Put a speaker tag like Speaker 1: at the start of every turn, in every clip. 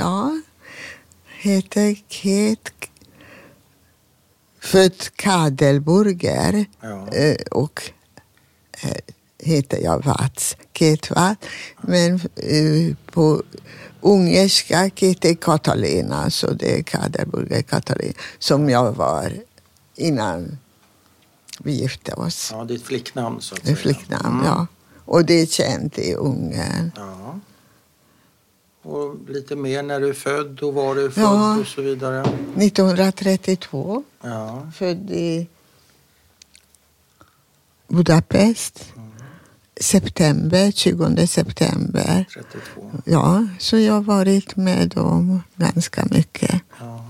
Speaker 1: Ja, heter Ket född Kadelburger
Speaker 2: Ja.
Speaker 1: eh, och eh, heter jag Vats, Ketvat. Men eh, på ungerska heter Katalina, så det är Kadelburger Katalina som jag var innan vi gifte oss.
Speaker 2: Ja, ditt flicknamn så att
Speaker 1: Det
Speaker 2: säga.
Speaker 1: är flicknamn,
Speaker 2: Mm.
Speaker 1: ja. Och det är känt i Ungern.
Speaker 2: Ja. Och lite mer när du är född och var du är född
Speaker 1: Ja.
Speaker 2: och så vidare.
Speaker 1: 1932,
Speaker 2: Ja.
Speaker 1: född i Budapest. September, 20 september.
Speaker 2: 32.
Speaker 1: Ja, så jag har varit med dem ganska mycket.
Speaker 2: Ja.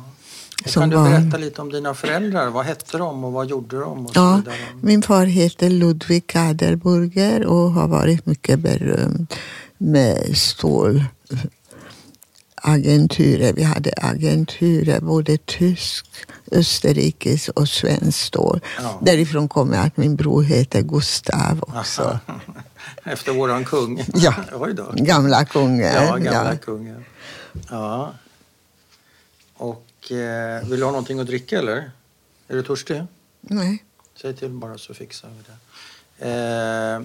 Speaker 2: Kan du berätta lite om dina föräldrar? Vad hette de och vad gjorde de?
Speaker 1: Ja, min far heter Ludwig Kaderburger och har varit mycket berömd med stålagenturer. Vi hade agenturer, både tysk, österrikisk och svensk stål.
Speaker 2: Ja.
Speaker 1: Därifrån kommer att min bror heter Gustav också.
Speaker 2: Aha. Efter våran kung?
Speaker 1: Ja. Gamla kungen.
Speaker 2: Ja, gamla
Speaker 1: ja.
Speaker 2: kungen. Ja. Och eh, vill du ha någonting att dricka eller? Är du törstig?
Speaker 1: Nej.
Speaker 2: Säg till bara så fixar vi det. Eh,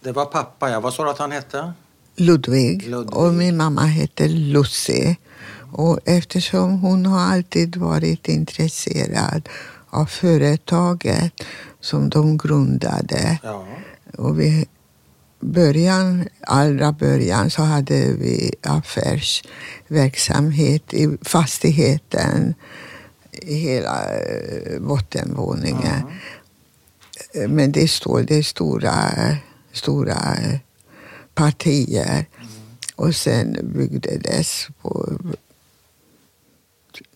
Speaker 2: det var pappa, ja. Vad sa du att han hette?
Speaker 1: Ludvig.
Speaker 2: Ludvig.
Speaker 1: Och min mamma heter Lucy. Och eftersom hon har alltid varit intresserad av företaget som de grundade.
Speaker 2: Ja.
Speaker 1: Och vi början, allra början så hade vi affärsverksamhet i fastigheten i hela eh, bottenvåningen.
Speaker 2: Ja.
Speaker 1: Men det står det är stora, stora partier. Och sen byggdes på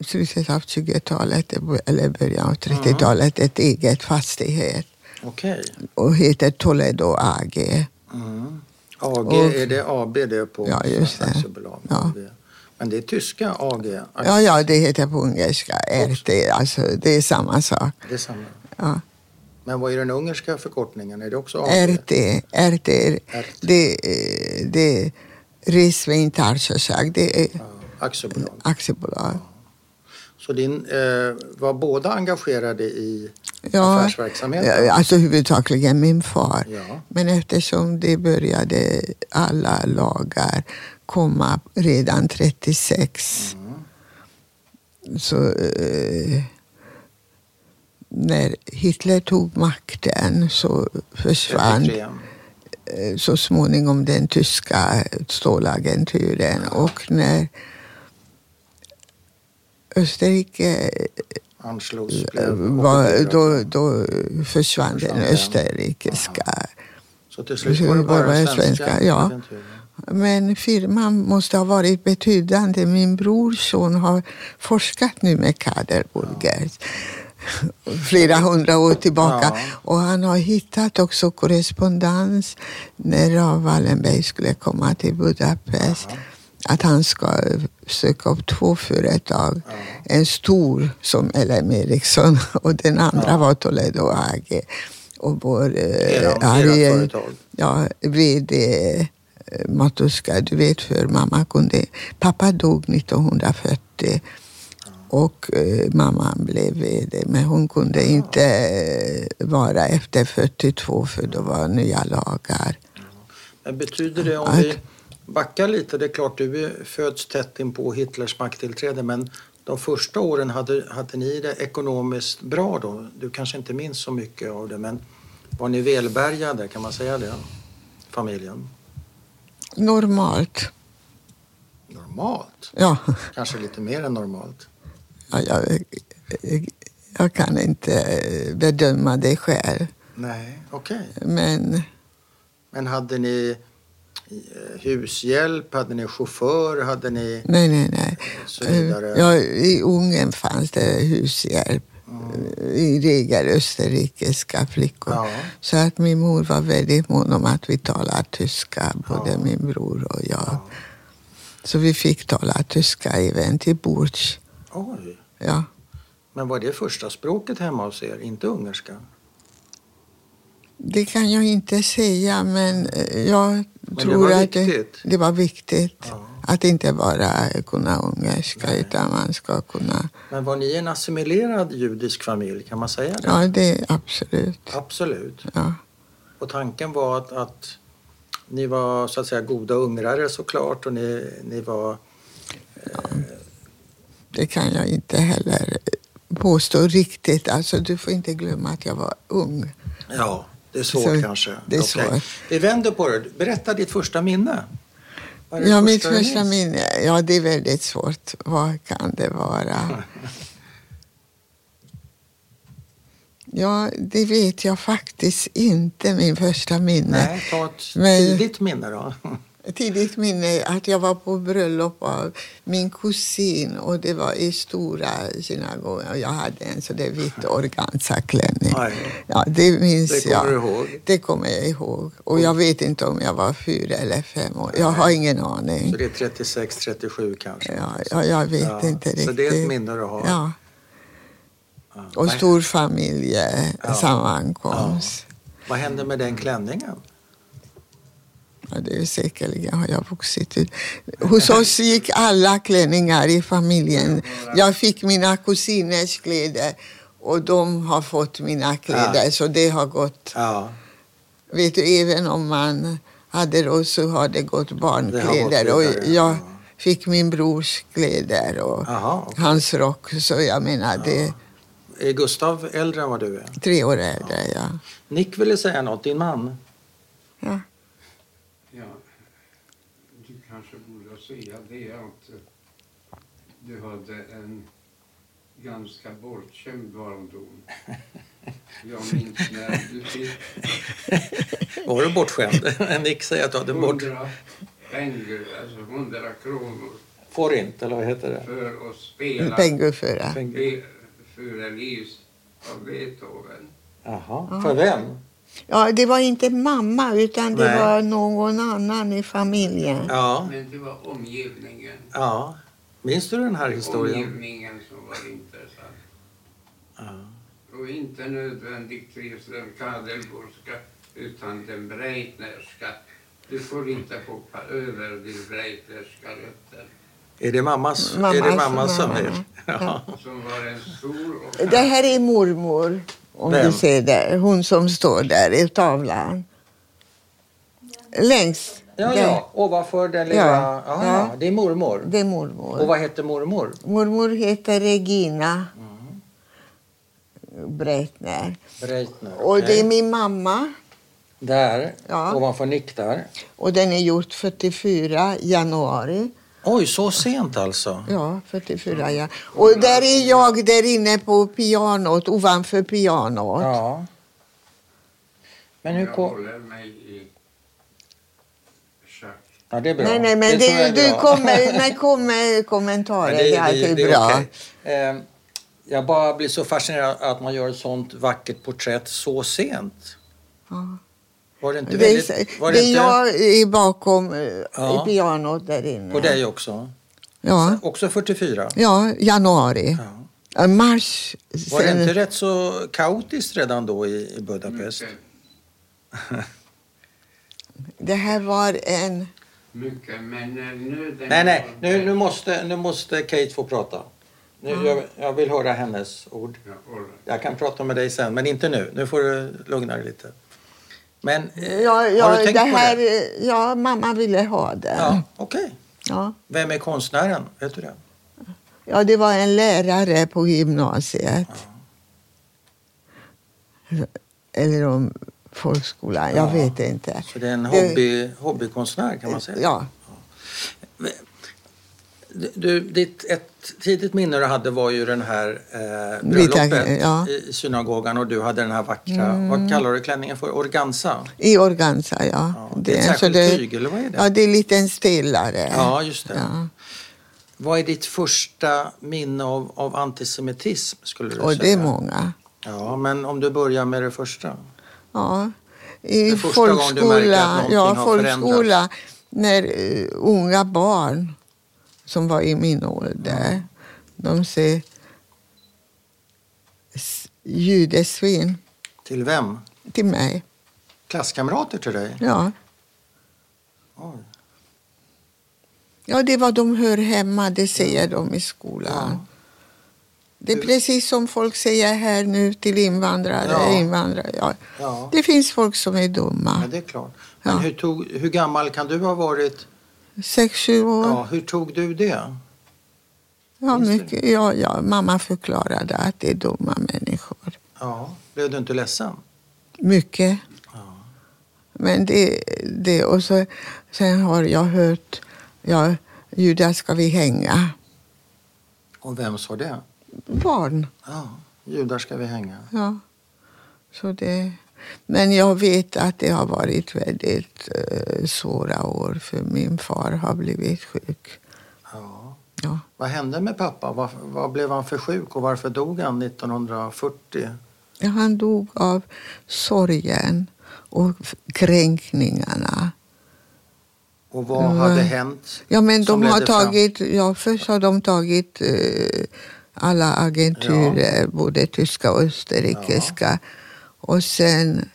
Speaker 1: slutet av 20-talet eller början av 30-talet ett eget fastighet
Speaker 2: Okej.
Speaker 1: och heter Toledo AG.
Speaker 2: Mm. AG,
Speaker 1: Och-
Speaker 2: är det AB det på
Speaker 1: Ja, just det.
Speaker 2: aktiebolag?
Speaker 1: Ja.
Speaker 2: Men det är tyska AG?
Speaker 1: Ja, ja, det heter på ungerska RT, alltså det är samma sak.
Speaker 2: Det är samma.
Speaker 1: Ja.
Speaker 2: Men vad är den ungerska förkortningen? Är det också AG?
Speaker 1: RT, RT,
Speaker 2: RT.
Speaker 1: det, det är Resveintarsosak, det är
Speaker 2: Ja, aktiebolag.
Speaker 1: aktiebolag.
Speaker 2: Så din, eh, var båda engagerade i
Speaker 1: Ja,
Speaker 2: affärsverksamheten?
Speaker 1: ja, alltså huvudsakligen min far.
Speaker 2: Ja.
Speaker 1: Men eftersom det började alla lagar komma redan 36
Speaker 2: Mm.
Speaker 1: så eh, när Hitler tog makten så försvann
Speaker 2: 33.
Speaker 1: eh, så småningom den tyska stålagenturen och när Österrike
Speaker 2: Anslogs, blev
Speaker 1: eh, var, då, då försvann den
Speaker 2: Försvann den.
Speaker 1: österrikiska.
Speaker 2: Så till slut var det
Speaker 1: Bara
Speaker 2: bara
Speaker 1: svenska, ja. Men firman måste ha varit betydande. Min brors son har forskat nu med Kaderburger flera hundra år tillbaka.
Speaker 2: Ja.
Speaker 1: Och han har hittat också korrespondens när Raoul Wallenberg skulle komma till Budapest. Att han ska söka upp två företag. En stor som LM Ericsson och den andra
Speaker 2: Ja.
Speaker 1: var Toledo AG. Och vår eh, Ariel-. Ja, VD eh, Matuska, du vet för mamma kunde... Pappa dog 1940 och eh, mamman blev VD. Men hon kunde inte eh, vara efter 42 för då var nya lagar.
Speaker 2: Men betyder det, om
Speaker 1: Att-
Speaker 2: vi backar lite, det är klart du föds tätt in på Hitlers makttillträde men de första åren hade, hade ni det ekonomiskt bra då? Du kanske inte minns så mycket av det men var ni välbärgade, kan man säga det? Familjen?
Speaker 1: Normalt.
Speaker 2: Normalt?
Speaker 1: Ja,
Speaker 2: Kanske lite mer än normalt?
Speaker 1: Ja jag, jag kan inte eh, bedöma det själv.
Speaker 2: Nej, okej.
Speaker 1: Men
Speaker 2: Men hade ni eh, hushjälp, hade ni chaufför, hade ni
Speaker 1: nej, nej, nej.
Speaker 2: så vidare?
Speaker 1: Ja, I Ungern fanns det hushjälp. I regel österrikiska flickor.
Speaker 2: Ja.
Speaker 1: Så att min mor var väldigt mån om att vi talade tyska, både
Speaker 2: Ja.
Speaker 1: min bror och jag. Så vi fick tala tyska även till bords.
Speaker 2: Oj.
Speaker 1: Ja.
Speaker 2: Men var det första språket hemma hos er, inte ungerska?
Speaker 1: Det kan jag inte säga, men eh, jag
Speaker 2: det
Speaker 1: tror
Speaker 2: var
Speaker 1: att det, det var viktigt.
Speaker 2: Ja.
Speaker 1: Att inte bara kunna ungerska, utan man ska kunna...
Speaker 2: Men var ni en assimilerad judisk familj, kan man säga det?
Speaker 1: Ja, det är absolut.
Speaker 2: Absolut.
Speaker 1: Ja.
Speaker 2: Och tanken var att, att ni var så att säga goda ungrare såklart och ni, ni var...
Speaker 1: Det kan jag inte heller påstå riktigt. Alltså, du får inte glömma att jag var ung.
Speaker 2: Ja, det är svårt
Speaker 1: Så,
Speaker 2: kanske.
Speaker 1: det är
Speaker 2: Okej.
Speaker 1: svårt.
Speaker 2: Vi vänder på det. Berätta ditt första minne.
Speaker 1: Ja, mitt
Speaker 2: du
Speaker 1: första
Speaker 2: minns?
Speaker 1: minne, ja det är väldigt svårt. Vad kan det vara? Ja, det vet jag faktiskt inte, min första minne.
Speaker 2: Nej, ta ett
Speaker 1: Men-
Speaker 2: tidigt minne då.
Speaker 1: Tidigt minne att jag var på bröllop av min kusin och det var i stora synagogan och jag hade en så det vit organzaklänning.
Speaker 2: Aj.
Speaker 1: Ja, det minns
Speaker 2: Det
Speaker 1: jag.
Speaker 2: ihåg.
Speaker 1: Det kommer jag ihåg. Och jag vet inte om jag var fyra eller fem år. Jag har ingen aning.
Speaker 2: Så det är 36, 37 kanske.
Speaker 1: Ja, ja, jag vet
Speaker 2: Ja,
Speaker 1: inte riktigt.
Speaker 2: Så det är ett minne du har.
Speaker 1: Ja.
Speaker 2: Ja.
Speaker 1: Och stor familjesammankomst.
Speaker 2: Vad hände med den klänningen?
Speaker 1: Ja, det är säkerligen har jag vuxit ut. Hos oss gick alla klänningar i familjen. Jag fick mina kusiners kläder och de har fått mina kläder. Så det har gått,
Speaker 2: Ja,
Speaker 1: vet du, även om man hade råd så har det gått
Speaker 2: Det
Speaker 1: barnkläder.
Speaker 2: gått
Speaker 1: och jag
Speaker 2: ja.
Speaker 1: fick min brors kläder och
Speaker 2: Jaha, okej.
Speaker 1: hans rock. Så jag menar, det är
Speaker 2: Gustav äldre än vad du är?
Speaker 1: tre år äldre. Ja.
Speaker 2: Nick ville säga något, din man.
Speaker 1: Ja.
Speaker 3: Ja, du kanske borde säga det att eh, du hade en ganska bortskämd barndom. Jag minns när du fick
Speaker 2: Var du bortskämd? Nick säger att du hade bort...
Speaker 3: pengar, alltså hundra kronor
Speaker 2: Får inte, eller vad heter det?
Speaker 3: för att spela
Speaker 1: Penguföra.
Speaker 2: Peng-
Speaker 3: för Elise av Beethoven.
Speaker 2: Jaha, för vem?
Speaker 1: Ja, det var inte mamma utan det
Speaker 2: Nej.
Speaker 1: var någon annan i familjen.
Speaker 2: Ja,
Speaker 3: Men det var omgivningen.
Speaker 2: ja. Minns du den här historien?
Speaker 3: Omgivningen som var intressant.
Speaker 2: Ja.
Speaker 3: Och inte nödvändigtvis den Kadelborska utan den Breitnerska. Du får inte hoppa över din Breitnerska rötter.
Speaker 2: Är det mammas,
Speaker 1: Mammas,
Speaker 2: är det mammas
Speaker 1: mamma.
Speaker 2: familj? Ja.
Speaker 3: Som var en stor och
Speaker 1: Det här är mormor, om
Speaker 2: Vem?
Speaker 1: du ser där. Hon som står där i tavlan. Längst.
Speaker 2: Ja,
Speaker 1: där.
Speaker 2: ja, ovanför den lilla...
Speaker 1: Ja,
Speaker 2: Ja,
Speaker 1: ja.
Speaker 2: det är mormor.
Speaker 1: Det är
Speaker 2: Och
Speaker 1: mormor.
Speaker 2: vad heter mormor?
Speaker 1: Mormor heter Regina
Speaker 2: Mm.
Speaker 1: Breitner.
Speaker 2: Breitner.
Speaker 1: Och det är min mamma.
Speaker 2: Där,
Speaker 1: Ja.
Speaker 2: ovanför Nick där.
Speaker 1: Och den är gjort 44 januari.
Speaker 2: Oj, så sent alltså?
Speaker 1: Ja, 44 ja. Och där är jag där inne på pianot, ovanför pianot.
Speaker 2: Ja. Men hur
Speaker 3: jag
Speaker 2: kom...
Speaker 3: håller mig i schack.
Speaker 2: Ja, det är bra.
Speaker 1: Nej, nej, men det, du
Speaker 2: bra.
Speaker 1: kommer med kommer kommentarer.
Speaker 2: Men
Speaker 1: Det, är alltid
Speaker 2: det är
Speaker 1: bra.
Speaker 2: okej. Eh, Jag bara blir så fascinerad att man gör ett sånt vackert porträtt så sent.
Speaker 1: Ja.
Speaker 2: Var det inte
Speaker 1: Det
Speaker 2: väldigt...
Speaker 1: är,
Speaker 2: Var
Speaker 1: det
Speaker 2: det inte
Speaker 1: jag är bakom eh,
Speaker 2: Ja.
Speaker 1: i pianot där inne.
Speaker 2: på dig också?
Speaker 1: Ja,
Speaker 2: Också 44?
Speaker 1: ja januari.
Speaker 2: Ja.
Speaker 1: Mars.
Speaker 2: Var det
Speaker 1: sen-
Speaker 2: inte rätt så kaotiskt redan då i, i Budapest?
Speaker 3: Mycket,
Speaker 1: Det här var en...
Speaker 3: mycket, men eh, nu...
Speaker 2: Nej, nej, nu, nu, måste, nu måste Kate få prata. Nu, jag, jag vill höra hennes ord. Jag kan prata med dig sen, men inte nu. Nu får du lugna dig lite. Men eh,
Speaker 1: Ja,
Speaker 2: har
Speaker 1: ja,
Speaker 2: du tänkt
Speaker 1: det
Speaker 2: på
Speaker 1: här,
Speaker 2: det?
Speaker 1: Ja, mamma ville ha den.
Speaker 2: Ja, okej.
Speaker 1: Ja.
Speaker 2: Vem är konstnären? Vet du det?
Speaker 1: Ja, det var en lärare på gymnasiet. Eller om folkskolan, jag
Speaker 2: Ja.
Speaker 1: vet inte.
Speaker 2: Så det är en
Speaker 1: Det-
Speaker 2: hobby, hobbykonstnär kan man säga.
Speaker 1: Ja,
Speaker 2: Du, ditt, ett tidigt minne du hade var ju den här eh,
Speaker 1: Vita-
Speaker 2: bröllopet
Speaker 1: ja.
Speaker 2: i synagogan och du hade den här vackra, vad kallar du klänningen för? Organza?
Speaker 1: i organza, ja.
Speaker 2: Ja, det är ett särskilt
Speaker 1: det-
Speaker 2: tyg, eller vad är det?
Speaker 1: Ja, det är lite en stelare.
Speaker 2: Ja, just det.
Speaker 1: Ja.
Speaker 2: Vad är ditt första minne av, av antisemitism skulle du
Speaker 1: Och
Speaker 2: säga?
Speaker 1: det är många.
Speaker 2: Ja, men om du börjar med det första.
Speaker 1: Ja. I folkskola, ja, folkskola när uh, unga barn som var i min ålder, de säger judesvin
Speaker 2: Till vem?
Speaker 1: till mig.
Speaker 2: Klasskamrater till dig?
Speaker 1: Ja.
Speaker 2: Oj.
Speaker 1: ja, det är vad de hör hemma, det säger de i skolan.
Speaker 2: Ja.
Speaker 1: Det är precis som folk säger här nu till invandrare.
Speaker 2: Ja.
Speaker 1: invandrare ja.
Speaker 2: Ja.
Speaker 1: Det finns folk som är dumma.
Speaker 2: ja, det är klart. Men hur, tog, hur gammal kan du ha varit?
Speaker 1: Sex, sju år.
Speaker 2: Ja, hur tog du det?
Speaker 1: Ja, mycket, ja, ja, mamma förklarade att det är dumma människor.
Speaker 2: Ja. Blev du inte ledsen?
Speaker 1: Mycket.
Speaker 2: Ja.
Speaker 1: Men det, det och så, sen har jag hört, ja, Judas ska vi hänga.
Speaker 2: Och vem sa det?
Speaker 1: Barn.
Speaker 2: Ja, judar ska vi hänga.
Speaker 1: Ja. Så det, men jag vet att det har varit väldigt eh, svåra år för min far har blivit sjuk.
Speaker 2: Ja.
Speaker 1: Ja.
Speaker 2: Vad hände med pappa? Vad, vad blev han för sjuk och varför dog han 1940?
Speaker 1: Ja, Han dog av sorgen och kränkningarna.
Speaker 2: Och vad
Speaker 1: Ja.
Speaker 2: hade hänt?
Speaker 1: Ja, men de har
Speaker 2: fram-
Speaker 1: tagit, ja, först har de tagit eh, alla agenturer, både tyska och österrikiska. Och sen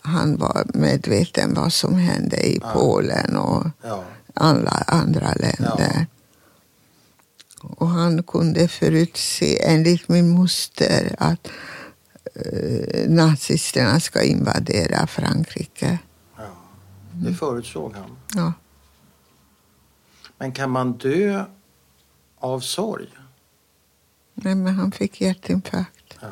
Speaker 1: han var medveten vad som hände i
Speaker 2: Ja.
Speaker 1: Polen och
Speaker 2: Ja,
Speaker 1: alla andra länder. Och han kunde förutse, enligt min moster, att eh, nazisterna ska invadera Frankrike.
Speaker 2: ja. Det förutsåg han.
Speaker 1: Ja.
Speaker 2: Men kan man dö av sorg?
Speaker 1: Nej, men han fick hjärtinfarkt.
Speaker 2: Ja.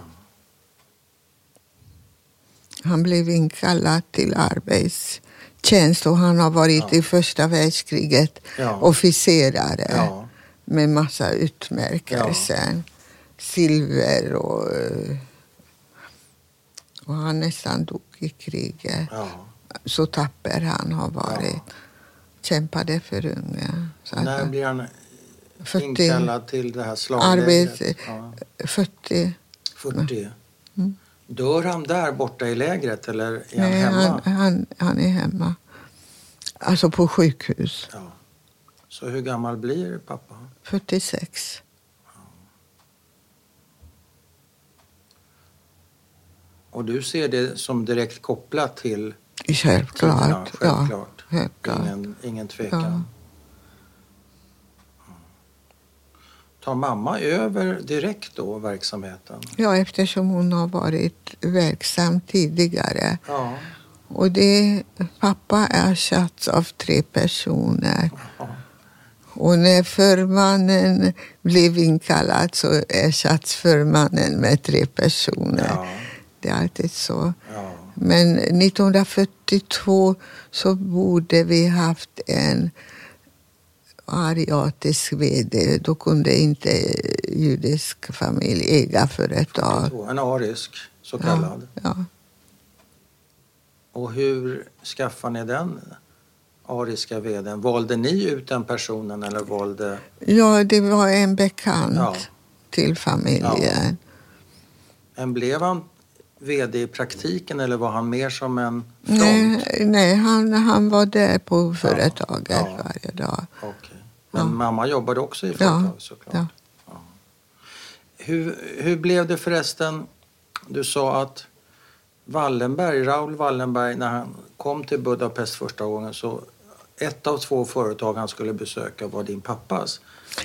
Speaker 1: Han blev inkallad till arbetstjänst och han har varit
Speaker 2: Ja.
Speaker 1: i första världskriget
Speaker 2: Ja.
Speaker 1: officerare
Speaker 2: Ja.
Speaker 1: med massa utmärkelser. Silver och... Och han nästan dog i kriget. Så tapper han har varit. Kämpade för unga. Så
Speaker 2: När blir han
Speaker 1: 40,
Speaker 2: inkallad till det här slaglägret?
Speaker 1: Arbete.
Speaker 2: Ja.
Speaker 1: 40.
Speaker 2: 40.
Speaker 1: Mm.
Speaker 2: Dör han där borta i lägret eller är
Speaker 1: Nej,
Speaker 2: han hemma?
Speaker 1: han, han, han är hemma. Alltså på sjukhus.
Speaker 2: Ja. Så hur gammal blir pappa?
Speaker 1: 46.
Speaker 2: Och du ser det som direkt kopplat till
Speaker 1: Självklart.
Speaker 2: tiderna?
Speaker 1: Ja,
Speaker 2: Självklart.
Speaker 1: självklart.
Speaker 2: Ingen, ingen tvekan.
Speaker 1: Ja.
Speaker 2: Tar mamma över direkt då verksamheten?
Speaker 1: ja, eftersom hon har varit verksam tidigare.
Speaker 2: Ja.
Speaker 1: Och det, pappa ersätts av tre personer.
Speaker 2: Ja.
Speaker 1: Och när förmannen blev inkallad så ersätts förmannen med tre personer.
Speaker 2: Ja.
Speaker 1: Det är alltid så.
Speaker 2: ja.
Speaker 1: Men 1942 så borde vi haft en ariatisk vd. Då kunde inte judisk familj äga företag.
Speaker 2: En arisk, så kallad.
Speaker 1: Ja.
Speaker 2: Och hur skaffar ni den ariska vdn? Valde ni ut den personen eller valde...
Speaker 1: ja, det var en bekant
Speaker 2: Ja.
Speaker 1: till familjen.
Speaker 2: En blev han vd i praktiken eller var han mer som en front?
Speaker 1: Nej, nej han, han var där på företaget
Speaker 2: Ja.
Speaker 1: varje dag.
Speaker 2: Okej. Men
Speaker 1: Ja.
Speaker 2: mamma jobbade också i
Speaker 1: Ja,
Speaker 2: företag såklart.
Speaker 1: ja.
Speaker 2: Hur, hur blev det förresten? Du sa att Wallenberg, Raoul Wallenberg, när han kom till Budapest första gången så ett av två företag han skulle besöka var din pappas.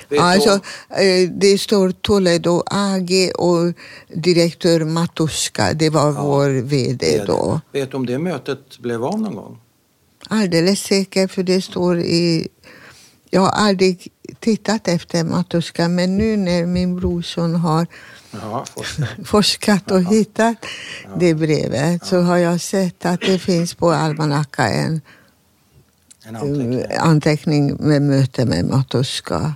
Speaker 2: Vet
Speaker 1: Alltså, eh, det står Toledo AG och direktör Matuska, det var
Speaker 2: Ja,
Speaker 1: vår VD då.
Speaker 2: Vet du om det mötet blev av någon gång?
Speaker 1: Alldeles säker, för det står i... Jag har aldrig tittat efter Matuska, men nu när min brorson har
Speaker 2: Ja, forskare.
Speaker 1: forskat och hittat det brevet så har jag sett att det finns på almanackan en
Speaker 2: En anteckning.
Speaker 1: anteckning med möte med Matuska.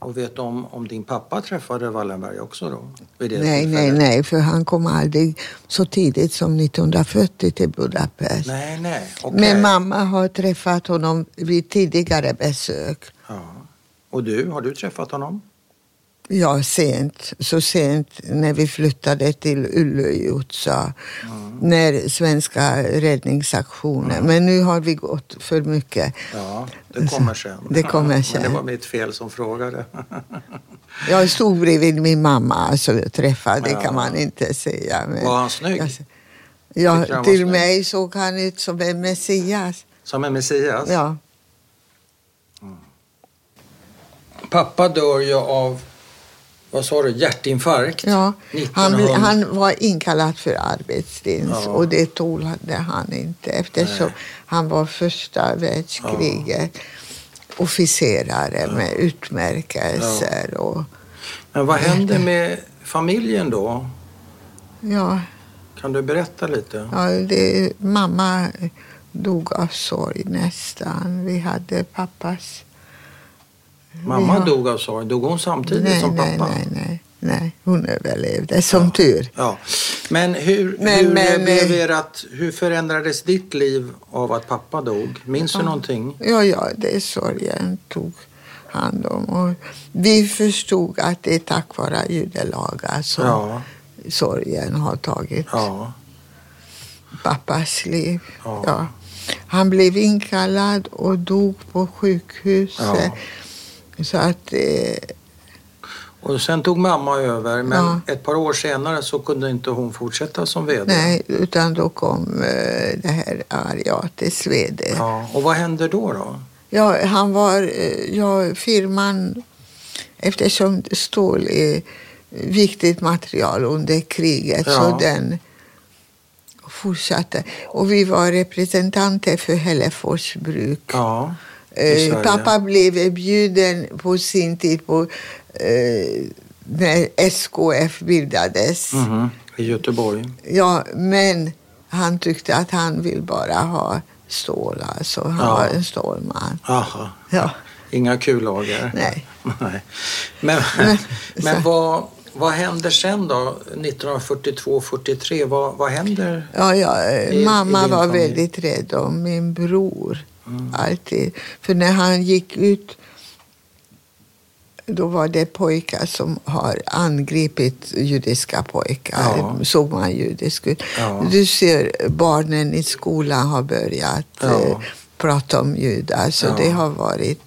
Speaker 2: Och vet du om, om din pappa träffade Wallenberg också då?
Speaker 1: Nej, nej, nej, för han kom aldrig så tidigt som 1940 till Budapest.
Speaker 2: Nej, nej. okej.
Speaker 1: Men mamma har träffat honom vid tidigare besök.
Speaker 2: Ja. Och du, har du träffat honom?
Speaker 1: Ja, sent. Så sent när vi flyttade till Ullöjutsa. När svenska räddningsaktionen. Men nu har vi gått för mycket.
Speaker 2: Ja, det kommer sen.
Speaker 1: Det kommer
Speaker 2: Men
Speaker 1: sen.
Speaker 2: det var mitt fel som frågade.
Speaker 1: Jag stod bredvid min mamma, alltså träffade, det
Speaker 2: Ja.
Speaker 1: kan man inte säga. Men
Speaker 2: Var han snygg?
Speaker 1: Jag, Ja, till
Speaker 2: snäll?
Speaker 1: mig såg han ut som en Messias.
Speaker 2: Som en Messias?
Speaker 1: Ja.
Speaker 2: Pappa dör ju av, vad sa du, hjärtinfarkt?
Speaker 1: Ja, han, bli-
Speaker 2: 1900.
Speaker 1: han var inkallad för arbetsdienst
Speaker 2: Ja.
Speaker 1: och det tålade han inte eftersom
Speaker 2: Nej.
Speaker 1: han var första världskriget officerare med utmärkelser. Och,
Speaker 2: Men vad hände med familjen då?
Speaker 1: ja,
Speaker 2: Kan du berätta lite?
Speaker 1: ja, det, mamma dog av sorg nästan. Vi hade pappas...
Speaker 2: Mamma
Speaker 1: har-
Speaker 2: dog av sorg. Dog hon samtidigt
Speaker 1: nej,
Speaker 2: som pappa?
Speaker 1: nej, nej, nej. Hon överlevde, som tur.
Speaker 2: Ja. Men, hur,
Speaker 1: Men-
Speaker 2: hur,
Speaker 1: men,
Speaker 2: blev erat, hur förändrades ditt liv av att pappa dog? Minns du
Speaker 1: Ja.
Speaker 2: någonting?
Speaker 1: Ja, ja, det sorgen tog hand om. Och vi förstod att det är tack vare judelagar som
Speaker 2: Ja.
Speaker 1: sorgen har tagit
Speaker 2: Ja.
Speaker 1: pappas liv.
Speaker 2: Ja.
Speaker 1: Ja. Han blev inkallad och dog på sjukhuset. Så att, eh,
Speaker 2: Och sen tog mamma över, men
Speaker 1: Ja.
Speaker 2: ett par år senare så kunde inte hon fortsätta som VD.
Speaker 1: nej, utan då kom eh, det här Ariates VD.
Speaker 2: Ja. Och vad hände då? då?
Speaker 1: Ja, han var, eh, ja, firman, eftersom stål är viktigt material under kriget
Speaker 2: Ja.
Speaker 1: så den fortsatte. Och vi var representanter för Hällefors bruk.
Speaker 2: Ja. I
Speaker 1: Eh,
Speaker 2: Sverige.
Speaker 1: pappa blev erbjuden på sin tid på, eh, när SKF bildades.
Speaker 2: Mhm. I Göteborg.
Speaker 1: Ja, men han tyckte att han vill bara ha stål. Alltså. Han
Speaker 2: Ja.
Speaker 1: var en stålman.
Speaker 2: Aha.
Speaker 1: Ja.
Speaker 2: Inga kullager?
Speaker 1: Nej.
Speaker 2: Nej. Men,
Speaker 1: Men-
Speaker 2: men vad, vad händer sen då? 1942-43, vad, vad händer?
Speaker 1: Ja, ja, eh,
Speaker 2: I- i
Speaker 1: mamma
Speaker 2: din
Speaker 1: var
Speaker 2: familj?
Speaker 1: väldigt rädd om min bror.
Speaker 2: Mm.
Speaker 1: Alltid. För när han gick ut då var det pojkar som har angripit judiska pojkar.
Speaker 2: Ja.
Speaker 1: Såg man judisk ut.
Speaker 2: Ja.
Speaker 1: Du ser barnen i skolan har börjat
Speaker 2: Ja.
Speaker 1: eh, prata om judar. Så
Speaker 2: Ja.
Speaker 1: det har varit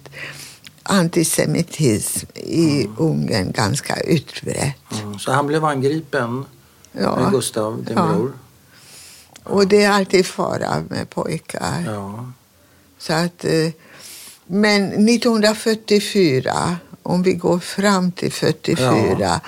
Speaker 1: antisemitism i Ungern ganska utbrett.
Speaker 2: Mm. Så han blev angripen,
Speaker 1: Ja.
Speaker 2: Gustav, din
Speaker 1: Ja.
Speaker 2: bror?
Speaker 1: Och det är alltid fara med pojkar.
Speaker 2: Ja.
Speaker 1: Så att, eh, men 1944, om vi går fram till 44,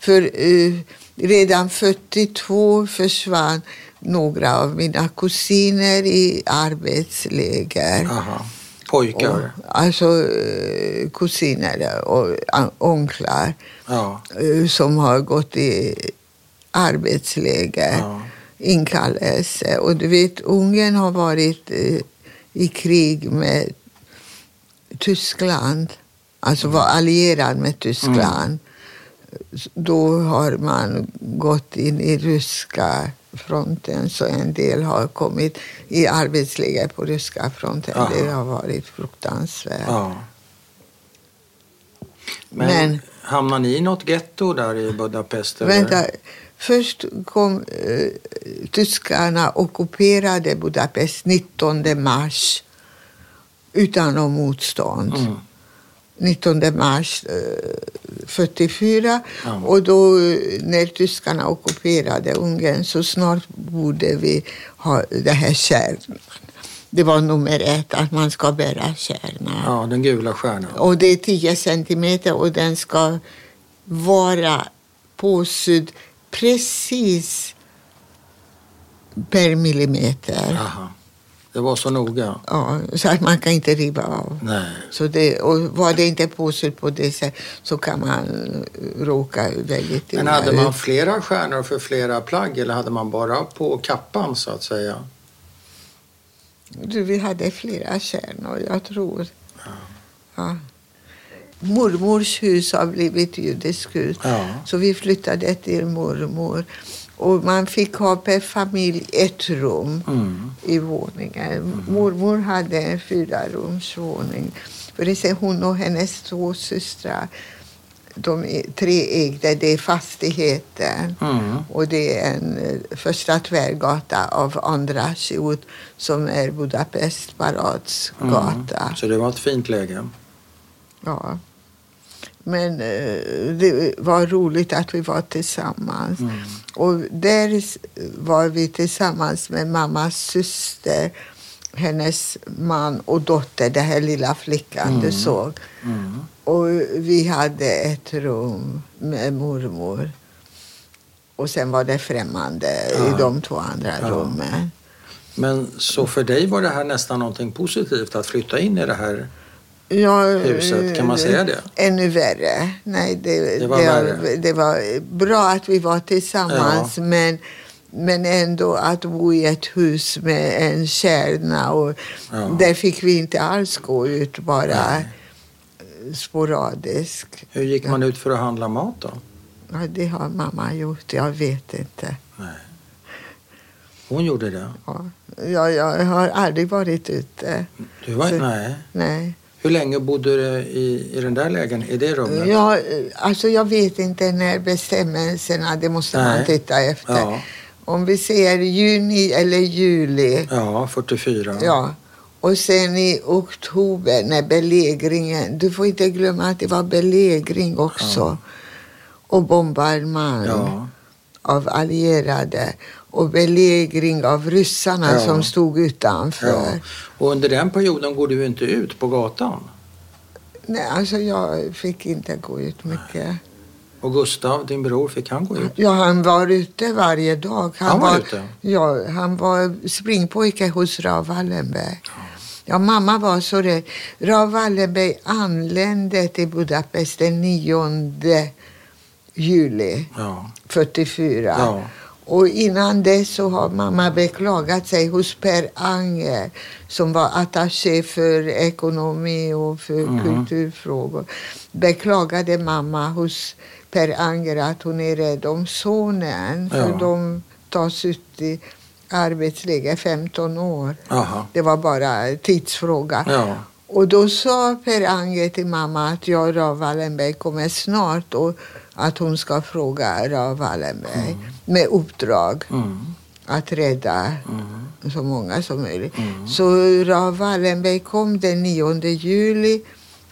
Speaker 1: för eh, redan 42 försvann några av mina kusiner i arbetsläger.
Speaker 2: Aha. Pojkar?
Speaker 1: Och, alltså eh, kusiner och onklar
Speaker 2: Ja.
Speaker 1: som har gått i arbetsläger
Speaker 2: ja.
Speaker 1: inkallelse. Och du vet, Ungern har varit i krig med Tyskland, alltså var allierad med Tyskland. Då har man gått in i ryska fronten så en del har kommit i arbetsläger på ryska fronten.
Speaker 2: Aha.
Speaker 1: Det har varit fruktansvärt.
Speaker 2: ja. Men,
Speaker 1: Men-
Speaker 2: hamnade ni i något getto där i Budapest? eller?
Speaker 1: Först kom eh, tyskarna ockuperade Budapest 19 mars utan något motstånd.
Speaker 2: Mm.
Speaker 1: 19 mars eh, 44
Speaker 2: Ja.
Speaker 1: och då eh, när tyskarna ockuperade Ungern så snart borde vi ha det här kärnan. Det var nummer ett, att man ska bära kärnan.
Speaker 2: Ja, den gula stjärnan.
Speaker 1: Och det är 10 centimeter och den ska vara påsydd precis per millimeter.
Speaker 2: Aha. Det var så noga?
Speaker 1: Ja, så att man kan inte riva av.
Speaker 2: Nej.
Speaker 1: Så det, och var det inte påsytt på det sättet så kan man eh, råka väldigt
Speaker 2: Men
Speaker 1: illa
Speaker 2: hade man flera stjärnor för flera plagg eller hade man bara på kappan så att säga?
Speaker 1: Du, vi hade flera kärnor, jag tror. Ja. Mormors hus har blivit judiskt hus.
Speaker 2: Ja.
Speaker 1: Så vi flyttade till mormor. Och man fick ha per familj ett rum
Speaker 2: Mm.
Speaker 1: i våningen. Mormor hade en fyrarumsvåning. För hon och hennes två systrar, de tre ägde det fastigheten.
Speaker 2: Mm.
Speaker 1: Och det är en eh, första tvärgata av andra Siut som är Budapest parads gata.
Speaker 2: Mm. Så det var ett fint läge?
Speaker 1: Ja. Men eh, det var roligt att vi var tillsammans.
Speaker 2: Mm.
Speaker 1: Och där var vi tillsammans med mammas syster, hennes man och dotter, den här lilla flickan du såg.
Speaker 2: Mm.
Speaker 1: Och vi hade ett rum med mormor. Och sen var det främmande
Speaker 2: Ja.
Speaker 1: i de två andra
Speaker 2: Ja.
Speaker 1: rummen.
Speaker 2: Men så för dig var det här nästan någonting positivt att flytta in i det här?
Speaker 1: Ja,
Speaker 2: Huset, kan man säga det?
Speaker 1: Ännu värre. Nej, det,
Speaker 2: Det var
Speaker 1: det,
Speaker 2: värre.
Speaker 1: det var bra att vi var tillsammans men, men ändå att bo i ett hus med en kärna och
Speaker 2: Ja.
Speaker 1: där fick vi inte alls gå ut bara
Speaker 2: Nej.
Speaker 1: sporadiskt.
Speaker 2: Hur gick man ut för att handla mat då?
Speaker 1: Ja, det har mamma gjort, jag vet inte.
Speaker 2: Nej. Hon gjorde det?
Speaker 1: Ja, jag, jag har aldrig varit ute.
Speaker 2: Du var,
Speaker 1: Så-
Speaker 2: nej.
Speaker 1: Nej.
Speaker 2: Hur länge bodde du i, i den där lägenheten, i det rummet?
Speaker 1: Ja, alltså jag vet inte när bestämmelserna, det måste man
Speaker 2: Nej.
Speaker 1: titta efter.
Speaker 2: Ja,
Speaker 1: Om vi säger juni eller juli.
Speaker 2: ja 44.
Speaker 1: Ja. Och sen i oktober när belägringen, du får inte glömma att det var belägring också.
Speaker 2: Ja.
Speaker 1: Och bombardemang
Speaker 2: Ja.
Speaker 1: Av allierade. Och belägring av ryssarna
Speaker 2: Ja.
Speaker 1: som stod utanför.
Speaker 2: ja. Och under den perioden går du inte ut på gatan?
Speaker 1: Nej, alltså jag fick inte gå ut mycket.
Speaker 2: Och Gustav, din bror, fick han gå ut?
Speaker 1: Ja, han var ute varje dag.
Speaker 2: Han var ute?
Speaker 1: Ja, han var springpojke hos Rav Wallenberg. Ja, mamma var så rädd. Rav Wallenberg anlände till Budapest den 9 juli
Speaker 2: Ja.
Speaker 1: 44.
Speaker 2: Ja.
Speaker 1: Och innan dess så har mamma beklagat sig hos Per Anger som var attaché för ekonomi och för
Speaker 2: Mhm.
Speaker 1: kulturfrågor. Beklagade mamma hos Per Anger att hon är rädd om sonen för
Speaker 2: Ja.
Speaker 1: de tas ut i arbetsläger 15 år.
Speaker 2: Aha.
Speaker 1: Det var bara tidsfråga.
Speaker 2: Ja.
Speaker 1: Och då sa Per Anger till mamma att jag och Rav Wallenberg kommer snart och att hon ska fråga Rav Wallenberg med uppdrag
Speaker 2: Mm.
Speaker 1: att rädda
Speaker 2: Mm.
Speaker 1: så många som möjligt.
Speaker 2: Mm.
Speaker 1: Så Rav Wallenberg kom den 9 juli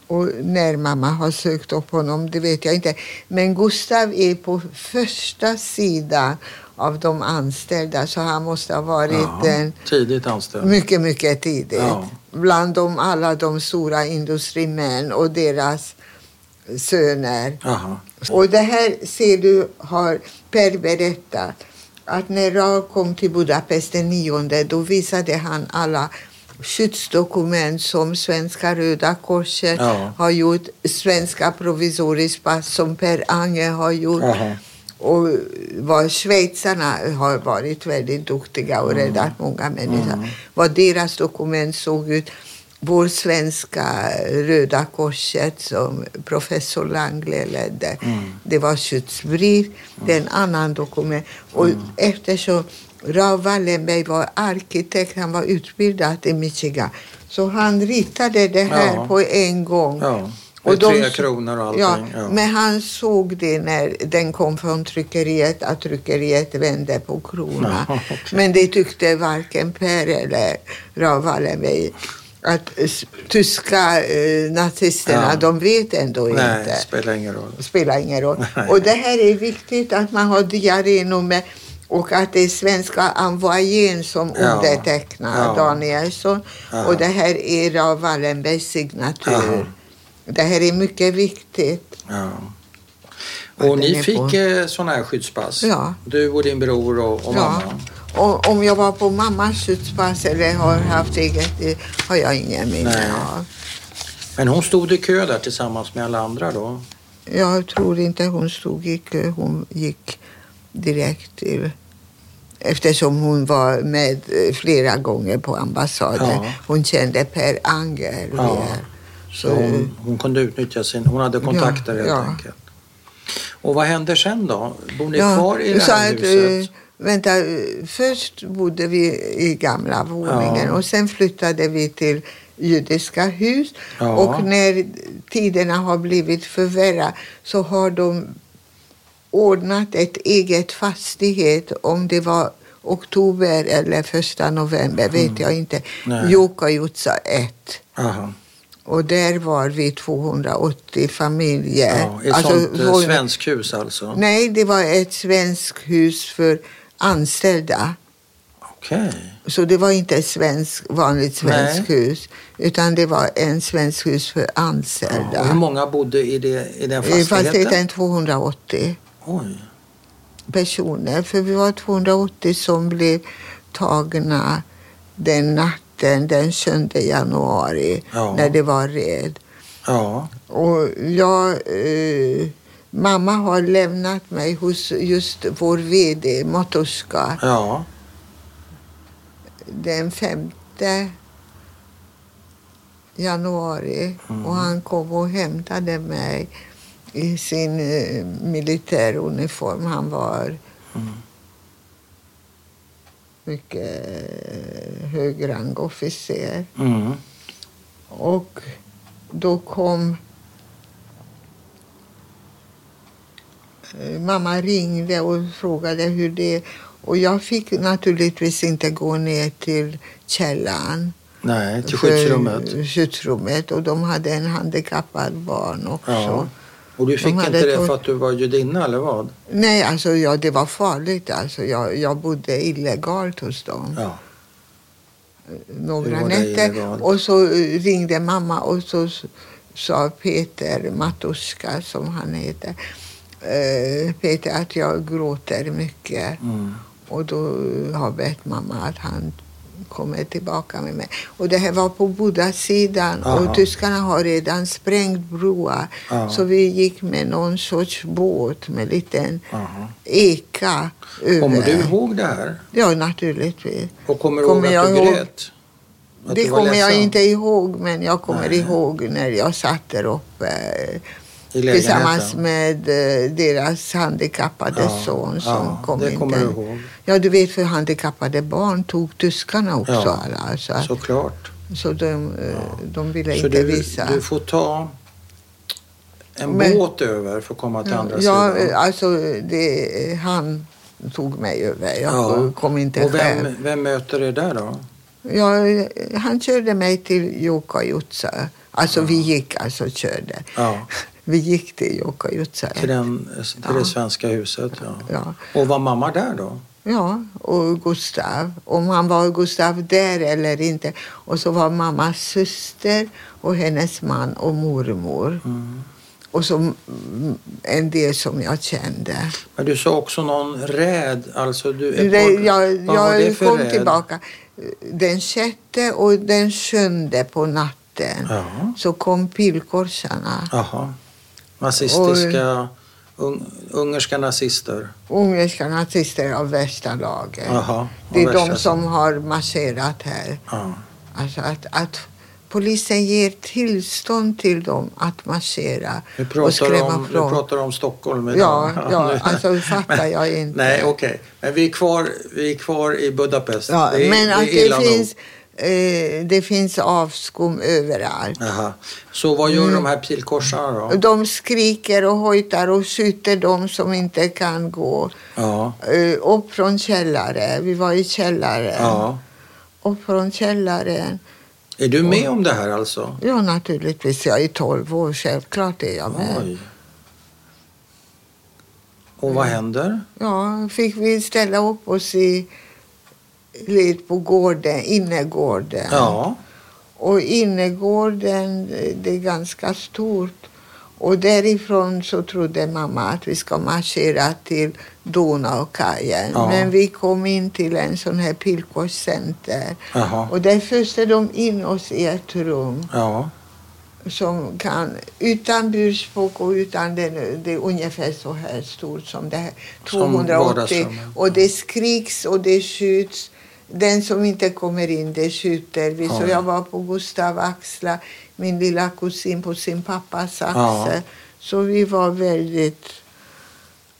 Speaker 1: och när mamma har sökt upp honom, det vet jag inte. Men Gustav är på första sidan av de anställda så han måste ha varit
Speaker 2: Ja.
Speaker 1: en
Speaker 2: Tidigt anställd.
Speaker 1: mycket, mycket tidigt.
Speaker 2: Ja.
Speaker 1: Bland de, alla de stora industrimän och deras söner.
Speaker 2: Aha.
Speaker 1: Och det här ser du har Per berättat. Att när Rav kom till Budapest den 9 då visade han alla skyddsdokument som Svenska Röda Korset
Speaker 2: Ja.
Speaker 1: har gjort, Svenska provisorisk pass som Per Anger har gjort.
Speaker 2: Aha.
Speaker 1: Och vad schweizarna har varit väldigt duktiga och räddat många människor.
Speaker 2: Mm.
Speaker 1: Vad deras dokument såg ut. Vår svenska Röda Korset som professor Langle ledde.
Speaker 2: Mm.
Speaker 1: Det var skyddsbrev. Det är en annan dokument. Och
Speaker 2: Mm.
Speaker 1: eftersom Rav Wallenberg var arkitekt, han var utbildad i Michigan. Så han ritade det här
Speaker 2: Ja.
Speaker 1: på en gång.
Speaker 2: Ja.
Speaker 1: Och de
Speaker 2: tre kronor och allting.
Speaker 1: Ja,
Speaker 2: Ja.
Speaker 1: men han såg det när den kom från tryckeriet, att tryckeriet vände på krona.
Speaker 2: Ja, okej.
Speaker 1: Men det tyckte varken Per eller Rav Wallenberg. Att s- tyska eh, nazisterna,
Speaker 2: Ja.
Speaker 1: de vet ändå
Speaker 2: Nej,
Speaker 1: inte.
Speaker 2: spelar ingen roll.
Speaker 1: spelar ingen roll.
Speaker 2: Nej.
Speaker 1: Och det här är viktigt att man har diarrénummer och att det är svenska envoyén som
Speaker 2: Ja.
Speaker 1: undertecknar
Speaker 2: Ja.
Speaker 1: Danielsson.
Speaker 2: Ja.
Speaker 1: Och det här är Rav Wallenbergs signatur.
Speaker 2: Ja.
Speaker 1: Det här är mycket viktigt.
Speaker 2: Och ni fick eh, sådana här skyddspass?
Speaker 1: Ja.
Speaker 2: Du och din bror och, och
Speaker 1: Ja.
Speaker 2: mamma?
Speaker 1: Om jag var på mammas skyddspass eller har haft eget, det har jag ingen minne av.
Speaker 2: Men hon stod i kö där tillsammans med alla andra då?
Speaker 1: Jag tror inte hon stod i kö, hon gick direkt till Eftersom hon var med eh, flera gånger på ambassaden.
Speaker 2: Ja.
Speaker 1: Hon kände Per Anger
Speaker 2: Ja. Så hon, hon kunde utnyttja sin... Hon hade kontakter helt
Speaker 1: ja.
Speaker 2: enkelt. Och vad händer sen då? Bor ni
Speaker 1: Ja,
Speaker 2: kvar i det här
Speaker 1: att,
Speaker 2: huset?
Speaker 1: eh, Vänta, först bodde vi i gamla våningen
Speaker 2: Ja.
Speaker 1: och sen flyttade vi till judiska hus.
Speaker 2: Ja.
Speaker 1: Och när tiderna har blivit förvärra så har de ordnat ett eget fastighet om det var oktober eller första november vet jag inte. Jokajutsa 1.
Speaker 2: Aha.
Speaker 1: Och där var vi 280 familjer.
Speaker 2: Ja, ett sånt eh, svensk hus alltså?
Speaker 1: Nej, det var ett svenskt hus för anställda.
Speaker 2: Okej.
Speaker 1: Så det var inte ett svensk, vanligt svenskt hus, utan det var en svensk hus för anställda.
Speaker 2: Ja, hur många bodde i, det, i den
Speaker 1: I
Speaker 2: fastigheten?
Speaker 1: fastigheten 280
Speaker 2: Oj.
Speaker 1: personer. För vi var 280 som blev tagna den natten den 7 januari
Speaker 2: Ja.
Speaker 1: när det var red.
Speaker 2: Ja.
Speaker 1: Och jag, eh, mamma har lämnat mig hos just vår VD, Matoska,
Speaker 2: Ja.
Speaker 1: den 5 januari.
Speaker 2: Mm.
Speaker 1: Och han kom och hämtade mig i sin eh, militäruniform. Han var
Speaker 2: Mm.
Speaker 1: mycket eh, högrang officer.
Speaker 2: Mm.
Speaker 1: Och då kom... Mamma ringde och frågade hur det... Och jag fick naturligtvis inte gå ner till källaren.
Speaker 2: Nej, till skyddsrummet.
Speaker 1: skyddsrummet. Och de hade en handikappad barn också.
Speaker 2: Ja. Och du
Speaker 1: De
Speaker 2: fick
Speaker 1: hade
Speaker 2: inte det för att du var judinna eller vad?
Speaker 1: Nej, alltså ja, det var farligt. Alltså, jag, jag bodde illegalt hos dem.
Speaker 2: Ja.
Speaker 1: några nätter. Och så eh, ringde mamma och så sa Peter Matuska, som han heter, eh, Peter att jag gråter mycket.
Speaker 2: Mm.
Speaker 1: Och då har bett mamma att han kommer tillbaka med mig. Och det här var på Buddha-sidan
Speaker 2: Aha.
Speaker 1: och tyskarna har redan sprängt broar. Så vi gick med någon sorts båt med liten
Speaker 2: Aha.
Speaker 1: eka över.
Speaker 2: Kommer du ihåg det här?
Speaker 1: Ja, naturligtvis.
Speaker 2: Och kommer du
Speaker 1: Kommer
Speaker 2: ihåg att du grät? Att
Speaker 1: det kommer jag inte ihåg, men jag kommer
Speaker 2: Nej.
Speaker 1: ihåg när jag satt där uppe
Speaker 2: I
Speaker 1: tillsammans med eh, deras handikappade
Speaker 2: Ja,
Speaker 1: son som
Speaker 2: ja,
Speaker 1: kom
Speaker 2: det
Speaker 1: in
Speaker 2: kommer du ihåg.
Speaker 1: Ja, du vet för handikappade barn tog tyskarna också
Speaker 2: Ja,
Speaker 1: alla. Så, så,
Speaker 2: Såklart.
Speaker 1: de, eh, de ville
Speaker 2: Så
Speaker 1: inte
Speaker 2: du,
Speaker 1: visa.
Speaker 2: du får ta en
Speaker 1: Men-
Speaker 2: båt över för att komma till andra
Speaker 1: ja,
Speaker 2: sidan?
Speaker 1: eh, alltså det, han tog mig över. Jag
Speaker 2: Ja.
Speaker 1: kom inte
Speaker 2: Och
Speaker 1: själv.
Speaker 2: vem, vem möter er där då?
Speaker 1: Ja, han körde mig till Jokajutsa. Alltså vi gick alltså körde.
Speaker 2: Ja,
Speaker 1: Vi gick till Jokajutsa.
Speaker 2: till, den, till
Speaker 1: Ja.
Speaker 2: det svenska huset. Ja.
Speaker 1: Ja.
Speaker 2: Och var mamma där då?
Speaker 1: ja, och Gustav. Om han var Gustav där eller inte. Och så var mammas syster och hennes man och mormor.
Speaker 2: Mm.
Speaker 1: Och så mm, en del som jag kände.
Speaker 2: Men du sa också någon räd. Alltså du,
Speaker 1: Det,
Speaker 2: par-
Speaker 1: jag
Speaker 2: vad var det
Speaker 1: jag
Speaker 2: för
Speaker 1: kom
Speaker 2: räd?
Speaker 1: tillbaka den sjätte och den sjunde på natten.
Speaker 2: Ja.
Speaker 1: Så kom pilkorsarna.
Speaker 2: Jaha. Nazistiska, un, ungerska nazister.
Speaker 1: Ungerska nazister av värsta laget. Det är de som har marscherat här.
Speaker 2: Ja.
Speaker 1: Alltså att, att polisen ger tillstånd till dem att marschera
Speaker 2: Nu
Speaker 1: och skrämma
Speaker 2: om, nu
Speaker 1: från.
Speaker 2: pratar du om Stockholm idag.
Speaker 1: Ja, ja
Speaker 2: nu-
Speaker 1: alltså fattar jag inte.
Speaker 2: Nej, okej. Men vi är, kvar, vi är kvar i Budapest.
Speaker 1: Ja,
Speaker 2: det är,
Speaker 1: men
Speaker 2: det
Speaker 1: att
Speaker 2: är
Speaker 1: det
Speaker 2: illa nog.
Speaker 1: Eh, det finns avskum överallt.
Speaker 2: Jaha. Så vad gör
Speaker 1: Mm.
Speaker 2: de här pilkorsarna då?
Speaker 1: De skriker och hojtar och skjuter de som inte kan gå.
Speaker 2: Ja,
Speaker 1: Eh, upp från källare. Vi var i källaren.
Speaker 2: ja.
Speaker 1: Upp från källaren.
Speaker 2: Är du med om det här alltså?
Speaker 1: Ja, naturligtvis. Jag är 12 år. Självklart är jag med.
Speaker 2: Oj. Och vad händer?
Speaker 1: Ja, fick vi ställa upp oss i led på gården, innergården.
Speaker 2: Ja,
Speaker 1: Och innergården, det är ganska stort. Och därifrån så trodde mamma att vi ska marschera till Donaukajen.
Speaker 2: Ja.
Speaker 1: Men vi kom in till en sån här pilkorscenter. Och där föste de in oss i ett rum
Speaker 2: Ja,
Speaker 1: som kan, utan burspråk och utan den, det är ungefär så här stort som det här.
Speaker 2: Som
Speaker 1: 280.
Speaker 2: vardagsrummet.
Speaker 1: Och det skriks och det skjuts. Den som inte kommer in, det skjuter vi. Så
Speaker 2: Oj.
Speaker 1: jag var på Gustav Axla, min lilla kusin på sin pappas axel.
Speaker 2: Ja.
Speaker 1: Så vi var väldigt,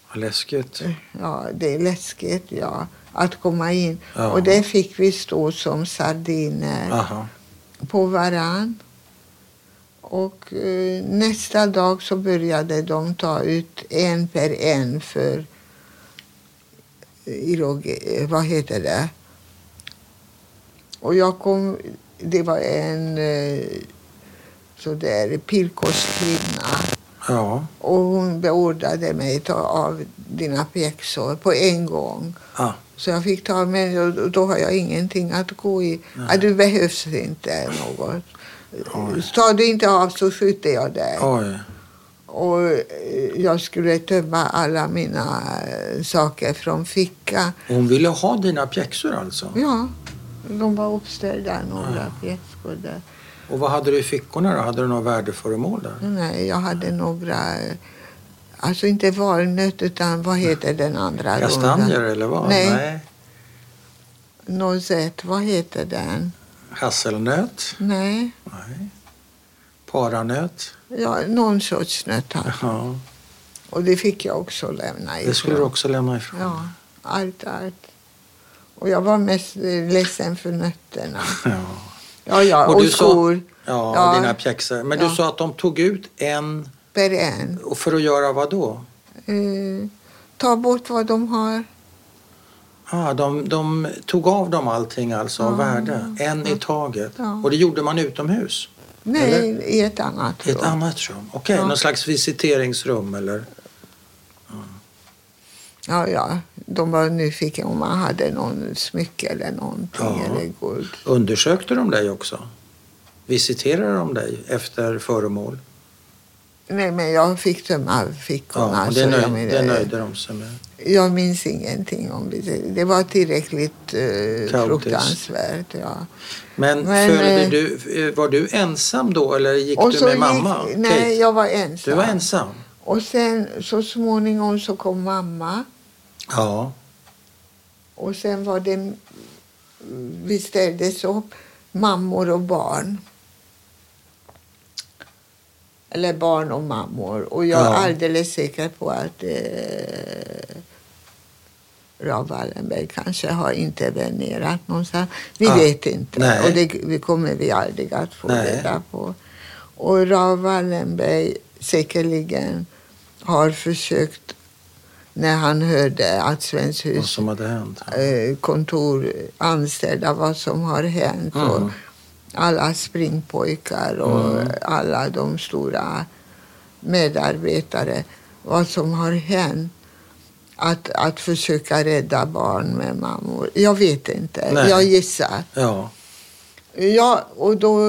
Speaker 2: vad läskigt.
Speaker 1: ja det är läskigt ja, att komma in.
Speaker 2: Ja.
Speaker 1: Och där fick vi stå som sardiner
Speaker 2: Aha.
Speaker 1: på varann. Och eh, nästa dag så började de ta ut en per en för irog- eh, vad heter det? Och jag kom, det var en eh, så där pilkorskvinna.
Speaker 2: Ja.
Speaker 1: Och hon beordrade mig att ta av dina pjäxor på en gång.
Speaker 2: ja.
Speaker 1: Så jag fick ta med och då har jag ingenting att gå i. Ja, du behövs inte något. Tar du inte av så skjuter jag dig.
Speaker 2: Oj.
Speaker 1: Och eh, jag skulle tömma alla mina eh, saker från ficka.
Speaker 2: Hon ville ha dina pjäxor alltså?
Speaker 1: Ja, de var uppställda några pjäxor där.
Speaker 2: Och vad hade du i fickorna då? Hade du några värdeföremål där?
Speaker 1: Nej, jag hade några, alltså inte valnöt utan vad heter den andra?
Speaker 2: Kastanjer eller vad?
Speaker 1: Nej. Nozet, vad heter den?
Speaker 2: Hasselnöt?
Speaker 1: Nej,
Speaker 2: Nej. Paranöt?
Speaker 1: ja, någon sorts nöt. här.
Speaker 2: Ja.
Speaker 1: Och det fick jag också lämna ifrån.
Speaker 2: Det skulle du också lämna ifrån?
Speaker 1: Ja, allt, allt. Och jag var mest ledsen för nötterna.
Speaker 2: Ja.
Speaker 1: Ja, ja,
Speaker 2: Och
Speaker 1: och,
Speaker 2: du sa-
Speaker 1: skor
Speaker 2: Ja,
Speaker 1: Ja.
Speaker 2: dina pjäxor. Men du
Speaker 1: Ja.
Speaker 2: sa att de tog ut en
Speaker 1: per en.
Speaker 2: och för att göra vad då?
Speaker 1: Eh, ta bort vad de har.
Speaker 2: Ah, de, de tog av dem allting alltså av värde, en i taget. Och det gjorde man utomhus?
Speaker 1: Nej,
Speaker 2: Eller?
Speaker 1: i ett annat
Speaker 2: I ett
Speaker 1: rum.
Speaker 2: annat rum? Okej, någon slags visiteringsrum eller?
Speaker 1: Ja, ja. De var nyfikna om man hade någon smycke eller någonting.
Speaker 2: Ja.
Speaker 1: Eller guld.
Speaker 2: Undersökte de dig också? Visiterade de dig efter föremål?
Speaker 1: Nej, men jag fick tömma fickorna.
Speaker 2: Ja, det, nöj,
Speaker 1: jag, men-
Speaker 2: det nöjde de sig med.
Speaker 1: jag minns ingenting om det. Det var tillräckligt eh, fruktansvärt. Ja.
Speaker 2: Men,
Speaker 1: Men, eh,
Speaker 2: du, eh, var du ensam då eller gick du med
Speaker 1: gick-
Speaker 2: mamma?
Speaker 1: Nej,
Speaker 2: Kate?
Speaker 1: jag var ensam.
Speaker 2: Du var ensam?
Speaker 1: Och sen så småningom så kom mamma.
Speaker 2: Ja.
Speaker 1: Och sen var det, vi ställdes upp, mammor och barn. Eller barn och mammor. Och jag
Speaker 2: Ja.
Speaker 1: är alldeles säker på att eh, Rav Wallenberg kanske har intervenerat någonstans. Vi
Speaker 2: Ah,
Speaker 1: vet inte.
Speaker 2: nej.
Speaker 1: Och det vi kommer vi aldrig att få
Speaker 2: Nej.
Speaker 1: reda på. Och Rav Wallenberg säkerligen har försökt när han hörde att Svenskt
Speaker 2: Vad
Speaker 1: hus
Speaker 2: som hade hänt?
Speaker 1: eh, kontoranställda vad som har hänt.
Speaker 2: Mm.
Speaker 1: Och alla springpojkar och
Speaker 2: Mm.
Speaker 1: alla de stora medarbetare. Vad som har hänt. Att, att försöka rädda barn med mammor. Jag vet inte.
Speaker 2: Nej.
Speaker 1: Jag gissar.
Speaker 2: Ja.
Speaker 1: Ja, och då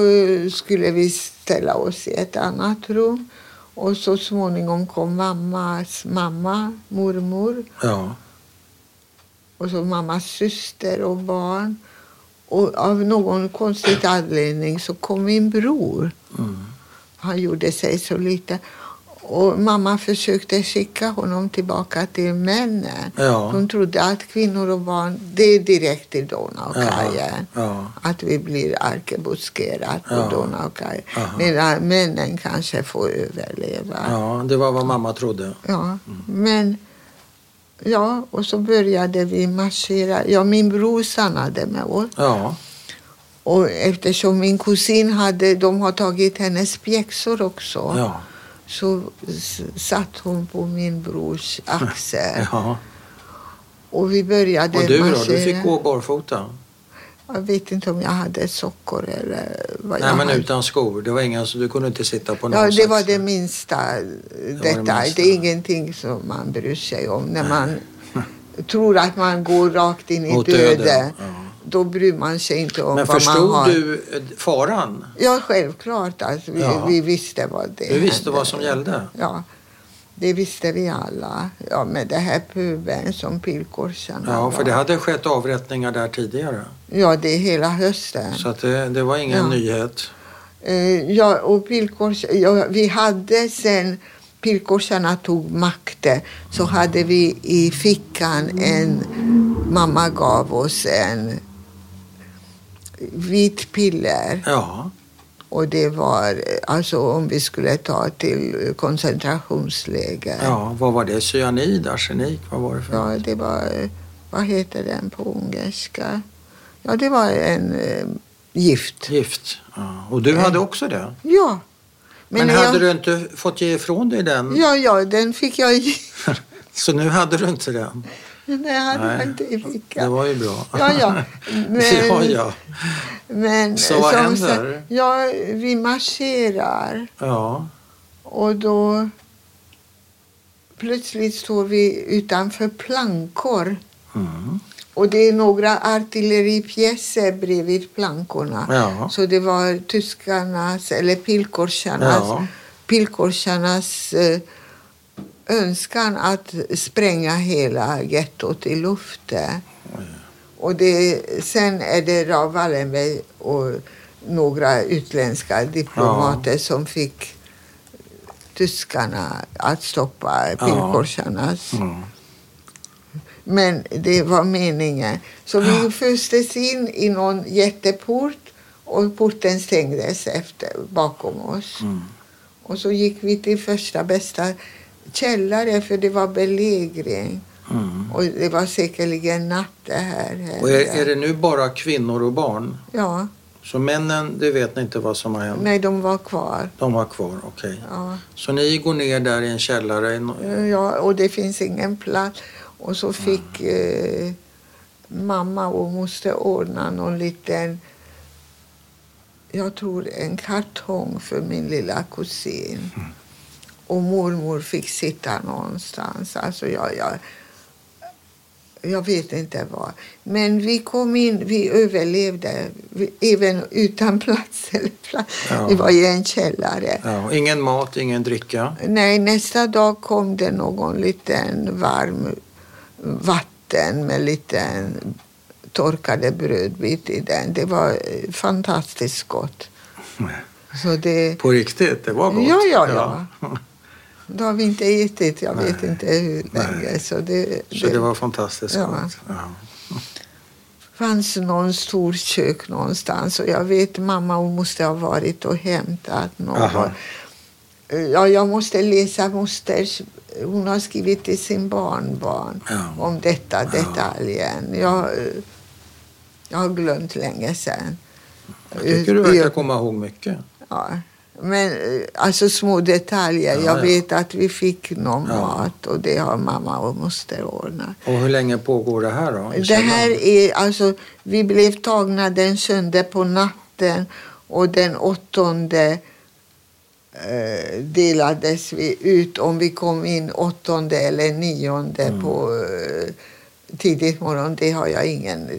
Speaker 1: skulle vi ställa oss i ett annat rum. Och så småningom kom mammas mamma, mormor
Speaker 2: Ja.
Speaker 1: och så mammas syster och barn. Och av någon konstig anledning så kom min bror.
Speaker 2: Mm.
Speaker 1: Han gjorde sig så lite. Och mamma försökte skicka honom tillbaka till männen.
Speaker 2: Ja.
Speaker 1: Hon trodde att kvinnor och barn, det är direkt till Donaukajen.
Speaker 2: Ja.
Speaker 1: Att vi blir arkebuskerat på
Speaker 2: Ja.
Speaker 1: Donaukajen.
Speaker 2: Aha.
Speaker 1: Medan männen kanske får överleva.
Speaker 2: ja, det var vad mamma trodde.
Speaker 1: Ja, men ja, och så började vi marschera. Ja, min bror stannade med oss.
Speaker 2: Ja.
Speaker 1: Och eftersom min kusin hade, de har tagit hennes pjäxor också,
Speaker 2: Ja.
Speaker 1: Så satt hon på min brors axel.
Speaker 2: ja.
Speaker 1: Och vi började
Speaker 2: Och du då? Du fick gå barfota?
Speaker 1: Jag vet inte om jag hade sockor eller vad
Speaker 2: Nej,
Speaker 1: jag
Speaker 2: men
Speaker 1: hade.
Speaker 2: utan skor. Det var ingen, så du kunde inte sitta på någon
Speaker 1: Ja, det var det minsta
Speaker 2: det
Speaker 1: detalj.
Speaker 2: minsta.
Speaker 1: Det är ingenting som man bryr sig om. När man tror att man går rakt in i
Speaker 2: Mot
Speaker 1: döden,
Speaker 2: döden, ja.
Speaker 1: Då bryr man sig inte om
Speaker 2: Men
Speaker 1: vad man
Speaker 2: förstod
Speaker 1: har.
Speaker 2: du eh, faran?
Speaker 1: Ja, självklart. Alltså, vi,
Speaker 2: Ja.
Speaker 1: vi visste vad det
Speaker 2: Du visste
Speaker 1: hände.
Speaker 2: vad som gällde?
Speaker 1: Ja, det visste vi alla. Ja, med det här puben som pilkorsarna
Speaker 2: Ja, för det hade skett avrättningar där tidigare.
Speaker 1: Ja, det är hela hösten.
Speaker 2: Så det, det var ingen
Speaker 1: Ja.
Speaker 2: nyhet.
Speaker 1: Eh, ja, och pilkors, ja, vi hade sen pilkorsarna tog makten så hade vi i fickan en, mamma gav oss en vit piller
Speaker 2: Ja,
Speaker 1: och det var alltså om vi skulle ta till koncentrationsläger.
Speaker 2: ja vad var det? Cyanid, arsenik? Vad var det för
Speaker 1: Ja, det var, vad heter den på ungerska? Ja, det var en eh, gift.
Speaker 2: Gift. Ja. Och du hade också det?
Speaker 1: Ja.
Speaker 2: Men,
Speaker 1: när
Speaker 2: hade
Speaker 1: jag,
Speaker 2: du inte fått ge ifrån dig den?
Speaker 1: Ja, ja, den fick jag ge.
Speaker 2: Så nu hade du inte den?
Speaker 1: Det hade
Speaker 2: Nej.
Speaker 1: jag inte i
Speaker 2: Det
Speaker 1: fickan.
Speaker 2: var ju bra.
Speaker 1: Ja, ja. Men,
Speaker 2: ja, ja.
Speaker 1: Men,
Speaker 2: Så vad
Speaker 1: som
Speaker 2: händer?
Speaker 1: sagt, Ja, vi marscherar
Speaker 2: ja.
Speaker 1: och då plötsligt står vi utanför plankor.
Speaker 2: Mm.
Speaker 1: Och det är några artilleripjäser bredvid plankorna.
Speaker 2: Ja.
Speaker 1: Så det var tyskarnas, eller pilkorsarnas,
Speaker 2: Ja.
Speaker 1: pilkorsarnas eh, önskan att spränga hela gettot i luften. Och det, sen är det Raoul Wallenberg och några utländska diplomater som fick tyskarna att stoppa pilkorsarnas.
Speaker 2: Mm.
Speaker 1: Men det var meningen. Så vi föstes in i någon jätteport och porten stängdes efter, bakom oss.
Speaker 2: Mm.
Speaker 1: Och så gick vi till första bästa källare för det var belägring.
Speaker 2: Mm.
Speaker 1: Och det var säkerligen natt det här.
Speaker 2: Och är, är det nu bara kvinnor och barn?
Speaker 1: Ja,
Speaker 2: Så männen, det vet ni inte vad som har hänt?
Speaker 1: nej de var kvar.
Speaker 2: De var kvar, okej.
Speaker 1: Ja.
Speaker 2: Så ni går ner där i en källare?
Speaker 1: Ja, och det finns ingen plats. Och så fick eh, mamma och måste ordna någon liten, jag tror en kartong för min lilla kusin. Och mormor fick sitta någonstans. Alltså jag, jag, jag vet inte var. Men vi kom in, vi överlevde, vi, även utan plats. Eller plats.
Speaker 2: Ja.
Speaker 1: Vi var i en källare.
Speaker 2: Ja, ingen mat, ingen dricka?
Speaker 1: Nej, nästa dag kom det någon liten varm vatten med lite torkade brödbit i den. Det var fantastiskt gott. Så det,
Speaker 2: På riktigt? Det var gott?
Speaker 1: Ja, ja, ja. Då har vi inte ätit, jag vet
Speaker 2: Nej.
Speaker 1: inte hur länge.
Speaker 2: Nej.
Speaker 1: Så det,
Speaker 2: Så det var fantastiskt
Speaker 1: Ja.
Speaker 2: gott? Ja.
Speaker 1: fanns någon stor kök någonstans och jag vet mamma hon måste ha varit och hämtat något. Ja, jag måste läsa mosters, hon har skrivit till sin barnbarn
Speaker 2: Ja.
Speaker 1: om detta detaljen. Jag, jag har glömt länge sedan.
Speaker 2: Jag tycker du verkar komma ihåg mycket.
Speaker 1: Ja. Men eh, alltså små detaljer.
Speaker 2: Ja,
Speaker 1: jag
Speaker 2: ja.
Speaker 1: vet att vi fick någon
Speaker 2: Ja.
Speaker 1: mat och det har mamma och moster ordnat.
Speaker 2: Och hur länge pågår det här då?
Speaker 1: Det här är alltså, vi blev tagna den sjunde på natten och den åttonde eh, delades vi ut om vi kom in åttonde eller nionde
Speaker 2: Mm.
Speaker 1: på eh, tidigt morgon. Det har jag ingen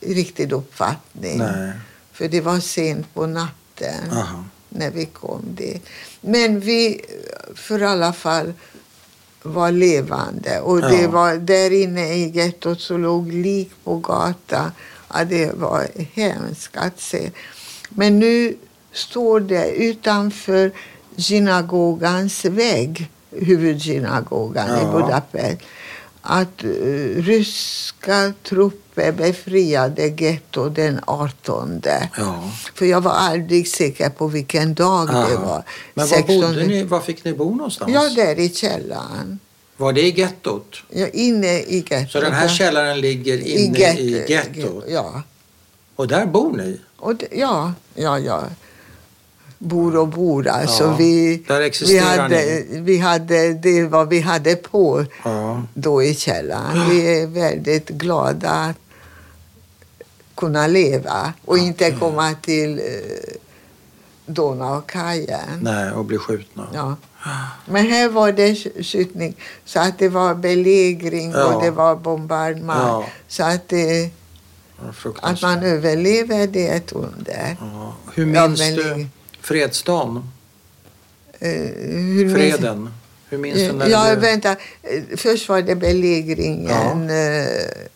Speaker 1: riktig uppfattning.
Speaker 2: Nej.
Speaker 1: För det var sent på natten
Speaker 2: Aha.
Speaker 1: När vi kom dit. Men vi för alla fall var levande. Och det
Speaker 2: Ja.
Speaker 1: var där inne i gettot så låg lik på gatan. Ja, det var hemskt att se. Men nu står det utanför synagogans vägg, huvudsynagogan
Speaker 2: Ja.
Speaker 1: i Budapest, att eh, ryska trupper befriade getto den 18.
Speaker 2: Ja.
Speaker 1: För jag var aldrig säker på vilken dag det
Speaker 2: Aha.
Speaker 1: var.
Speaker 2: Men var
Speaker 1: 16
Speaker 2: bodde ni? Var fick ni bo någonstans?
Speaker 1: Ja, där i källaren.
Speaker 2: Var det i gettot?
Speaker 1: Ja, inne i gettot.
Speaker 2: Så den här källaren ligger inne
Speaker 1: get-
Speaker 2: i gettot?
Speaker 1: Ja.
Speaker 2: Och där bor ni?
Speaker 1: Och det, ja, ja, ja. Bor och bor. Alltså
Speaker 2: Ja,
Speaker 1: vi, vi, hade, vi hade det vad vi hade på
Speaker 2: Ja.
Speaker 1: då i källaren. Vi är väldigt glada att kunna leva och inte komma till eh, Donaukajen.
Speaker 2: Nej, och bli skjutna?
Speaker 1: Ja. Men här var det sk- skjutning. Så att det var belägring
Speaker 2: Ja.
Speaker 1: och det var bombardemang.
Speaker 2: Ja.
Speaker 1: Så att, det, att man överlever det är ett under.
Speaker 2: Ja. Hur
Speaker 1: Ja,
Speaker 2: minns du fredsdagen?
Speaker 1: Eh, hur minns-
Speaker 2: Freden? Hur minns du när
Speaker 1: Ja,
Speaker 2: blev...
Speaker 1: vänta. Eh, Först var det belägringen. eh,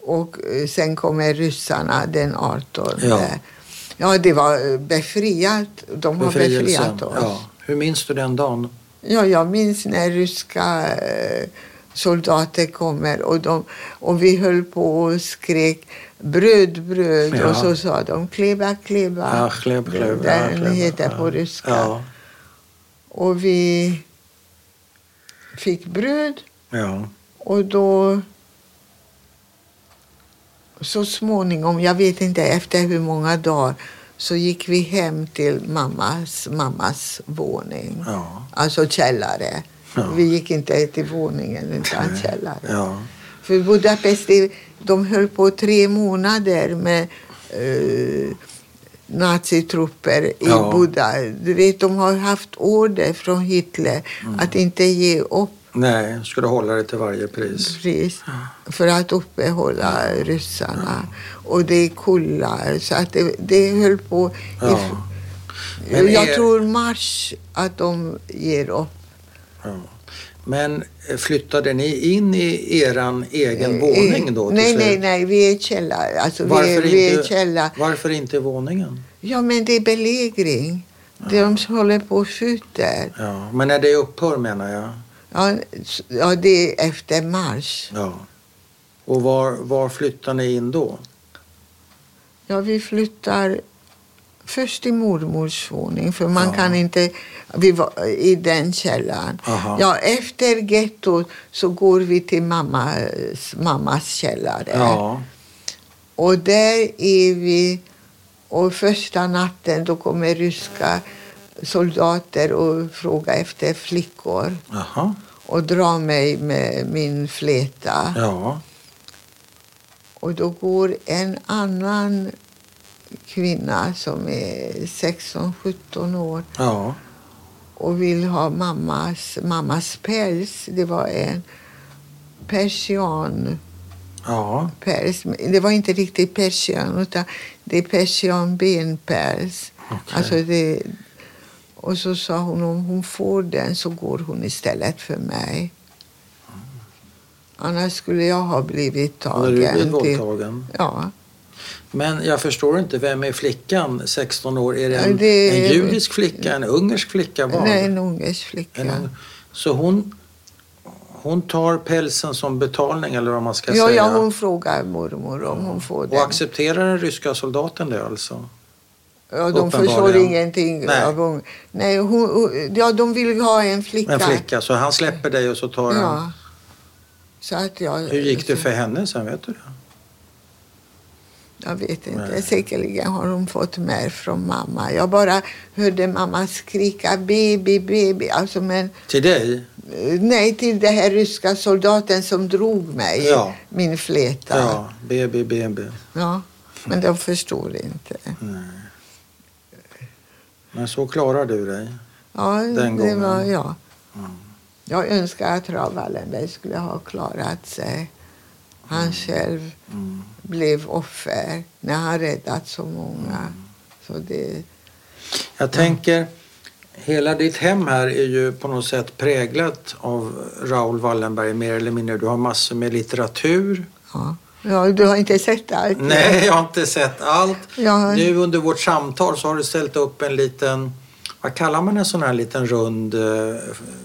Speaker 1: Och eh, sen kommer ryssarna den 18.
Speaker 2: Ja.
Speaker 1: Ja, det var eh, befriat. De har befriat oss.
Speaker 2: Ja. Hur minns du den dagen?
Speaker 1: Ja, jag minns när ryska eh, soldater kommer och, de, och vi höll på och skrek bröd, bröd
Speaker 2: Ja.
Speaker 1: och så sa de kleba, kleba.
Speaker 2: Ja, kleb, kleb,
Speaker 1: Det
Speaker 2: ja,
Speaker 1: där
Speaker 2: kleb,
Speaker 1: heter på ryska.
Speaker 2: Ja.
Speaker 1: Och vi fick bröd
Speaker 2: ja.
Speaker 1: och då så småningom, jag vet inte efter hur många dagar, så gick vi hem till mammas, mammas våning.
Speaker 2: ja.
Speaker 1: Alltså källare.
Speaker 2: Ja.
Speaker 1: Vi gick inte till våningen utan källaren.
Speaker 2: Ja.
Speaker 1: För Budapest, de höll på tre månader med eh, nazitrupper i
Speaker 2: Ja.
Speaker 1: Buda. Du vet, de har haft order från Hitler
Speaker 2: Mm.
Speaker 1: att inte ge upp
Speaker 2: Nej, skulle hålla det till varje pris.
Speaker 1: pris för att uppehålla ryssarna. Och det är kullar, så att det, det höll på. i-
Speaker 2: Ja.
Speaker 1: Jag
Speaker 2: är-
Speaker 1: tror mars att de ger upp.
Speaker 2: Ja. Men eh, flyttade ni in i eran egen
Speaker 1: Eh,
Speaker 2: våning då?
Speaker 1: Nej,
Speaker 2: slut?
Speaker 1: nej, nej, vi är källare. Alltså,
Speaker 2: Varför
Speaker 1: vi är
Speaker 2: inte-
Speaker 1: källare.
Speaker 2: Varför inte i våningen?
Speaker 1: Ja, men det är belägring. De håller på och skjuter.
Speaker 2: Ja. Men när det upphör menar jag.
Speaker 1: Ja, ja, det är efter mars.
Speaker 2: Ja. Och var, var flyttar ni in då?
Speaker 1: Ja, vi flyttar först till mormors våning för man
Speaker 2: Ja.
Speaker 1: kan inte vi var, i den källaren.
Speaker 2: Aha.
Speaker 1: Ja, efter gettot så går vi till mammas, mammas källare.
Speaker 2: Ja.
Speaker 1: Och där är vi och första natten då kommer ryska soldater och frågar efter flickor
Speaker 2: Jaha.
Speaker 1: och drar mig med min fläta.
Speaker 2: Ja.
Speaker 1: Och då går en annan kvinna som är 16-17 år
Speaker 2: Ja.
Speaker 1: och vill ha mammas, mammas päls. Det var en persian
Speaker 2: Ja.
Speaker 1: päls. Det var inte riktigt persian utan det är persianbenpäls.
Speaker 2: Okej.
Speaker 1: Alltså det, och så sa hon om hon får den så går hon istället för mig. Annars skulle jag ha blivit
Speaker 2: Hade du blivit
Speaker 1: tagen.
Speaker 2: våldtagen?
Speaker 1: Ja.
Speaker 2: Men jag förstår inte, vem är flickan 16 år? Är det en,
Speaker 1: det
Speaker 2: en judisk flicka, en ungersk flicka? Vad?
Speaker 1: Nej, en ungersk flicka.
Speaker 2: En Så hon, hon tar pälsen som betalning eller vad man ska
Speaker 1: ja,
Speaker 2: säga?
Speaker 1: ja, hon frågar mormor om hon får
Speaker 2: Och
Speaker 1: den.
Speaker 2: accepterar den ryska soldaten det alltså?
Speaker 1: Ja, de förstår ingenting.
Speaker 2: Nej.
Speaker 1: Av. Nej, hon, ja, de vill ha en flicka.
Speaker 2: En flicka, så han släpper dig och så tar han...
Speaker 1: Ja. Så att jag,
Speaker 2: Hur gick det för henne sen, vet du det?
Speaker 1: Jag vet inte.
Speaker 2: Nej.
Speaker 1: Säkerligen har hon fått mer från mamma. Jag bara hörde mamma skrika baby, baby. Alltså, men,
Speaker 2: Till dig?
Speaker 1: nej, till den här ryska soldaten som drog mig.
Speaker 2: Ja.
Speaker 1: Min fläta.
Speaker 2: Ja, BB, BB.
Speaker 1: Ja, Men de förstår inte.
Speaker 2: Nej. Men så klarar du dig?
Speaker 1: Ja,
Speaker 2: Den
Speaker 1: det
Speaker 2: gången.
Speaker 1: var jag.
Speaker 2: Mm.
Speaker 1: Jag önskar att Raoul Wallenberg skulle ha klarat sig. Han själv
Speaker 2: Mm.
Speaker 1: blev offer när han räddat så många. Så det,
Speaker 2: Jag tänker, hela ditt hem här är ju på något sätt präglat av Raoul Wallenberg mer eller mindre. Du har massor med litteratur.
Speaker 1: ja. ja, du har inte sett allt?
Speaker 2: Nej, jag har inte sett allt.
Speaker 1: Ja.
Speaker 2: Nu under vårt samtal så har du ställt upp en liten, vad kallar man en sån här liten rund eh,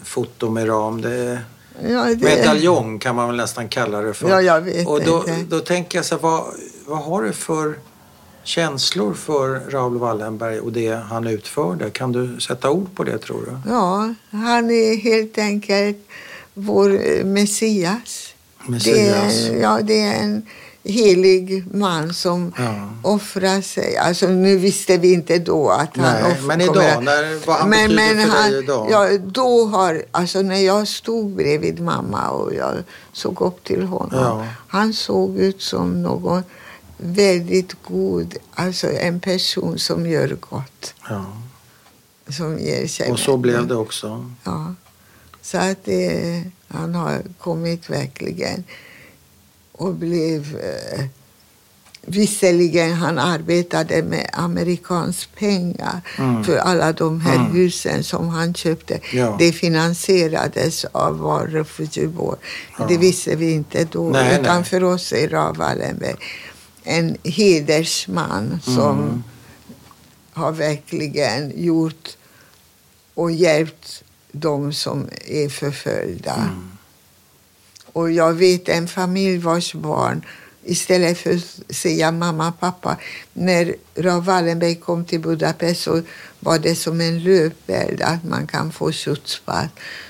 Speaker 2: foto med ram? Det är
Speaker 1: Ja, det,
Speaker 2: medaljong kan man väl nästan kalla det för.
Speaker 1: Ja, jag vet
Speaker 2: Och då,
Speaker 1: inte.
Speaker 2: då tänker jag så här, vad, vad har du för känslor för Raoul Wallenberg och det han utförde? Kan du sätta ord på det tror du?
Speaker 1: Ja, han är helt enkelt vår eh, Messias. Det
Speaker 2: Messias.
Speaker 1: är, ja, det är en helig man som
Speaker 2: Ja.
Speaker 1: offrar sig. Alltså, nu visste vi inte då att han
Speaker 2: Nej, men idag,
Speaker 1: att-
Speaker 2: när, vad han
Speaker 1: men, men
Speaker 2: för
Speaker 1: han,
Speaker 2: dig idag?
Speaker 1: Ja, då har, alltså när jag stod bredvid mamma och jag såg upp till honom.
Speaker 2: Ja.
Speaker 1: Han såg ut som någon väldigt god, alltså en person som gör gott.
Speaker 2: Ja.
Speaker 1: Som ger sig
Speaker 2: Och så blev det också.
Speaker 1: Ja. Så att det, han har kommit verkligen och blev... Eh, visserligen han arbetade med amerikansk pengar
Speaker 2: Mm.
Speaker 1: för alla de här
Speaker 2: Mm.
Speaker 1: husen som han köpte.
Speaker 2: Ja.
Speaker 1: Det finansierades av vår refugee board.
Speaker 2: Ja.
Speaker 1: Det visste vi inte då.
Speaker 2: Nej,
Speaker 1: utan
Speaker 2: nej.
Speaker 1: för oss är Raoul Wallenberg en hedersman som
Speaker 2: Mm.
Speaker 1: har verkligen gjort och hjälpt de som är förföljda. Och jag vet en familj vars barn istället för att säga mamma pappa. När Raoul Wallenberg kom till Budapest så var det som en löpeld att man kan få skjutspass.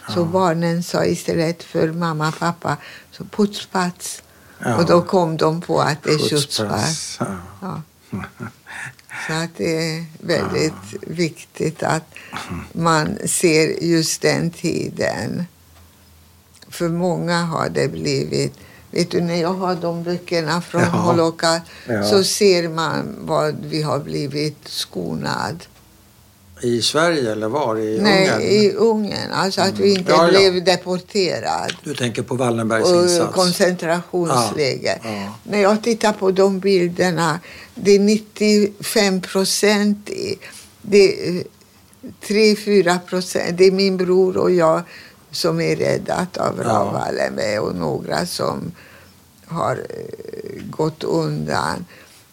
Speaker 1: Så barnen sa istället för mamma pappa så putspass.
Speaker 2: Ja.
Speaker 1: Och då kom de på att det är skjutspass.
Speaker 2: Ja.
Speaker 1: Ja. Så att det är väldigt viktigt att man ser just den tiden. För många har det blivit Vet du, när jag har de böckerna från
Speaker 2: Ja.
Speaker 1: Holocaust
Speaker 2: Ja.
Speaker 1: så ser man vad vi har blivit skonad.
Speaker 2: I Sverige eller var? I
Speaker 1: Nej,
Speaker 2: Ungern?
Speaker 1: i Ungern. Alltså att vi inte
Speaker 2: Ja,
Speaker 1: blev deporterade.
Speaker 2: Du tänker på Wallenbergs
Speaker 1: Och
Speaker 2: insats?
Speaker 1: koncentrationsläger. När jag tittar på de bilderna, det är 95 procent, i- det är 3-4 procent, det är min bror och jag som är räddat av
Speaker 2: Ja.
Speaker 1: Wallenberg och några som har eh, gått undan.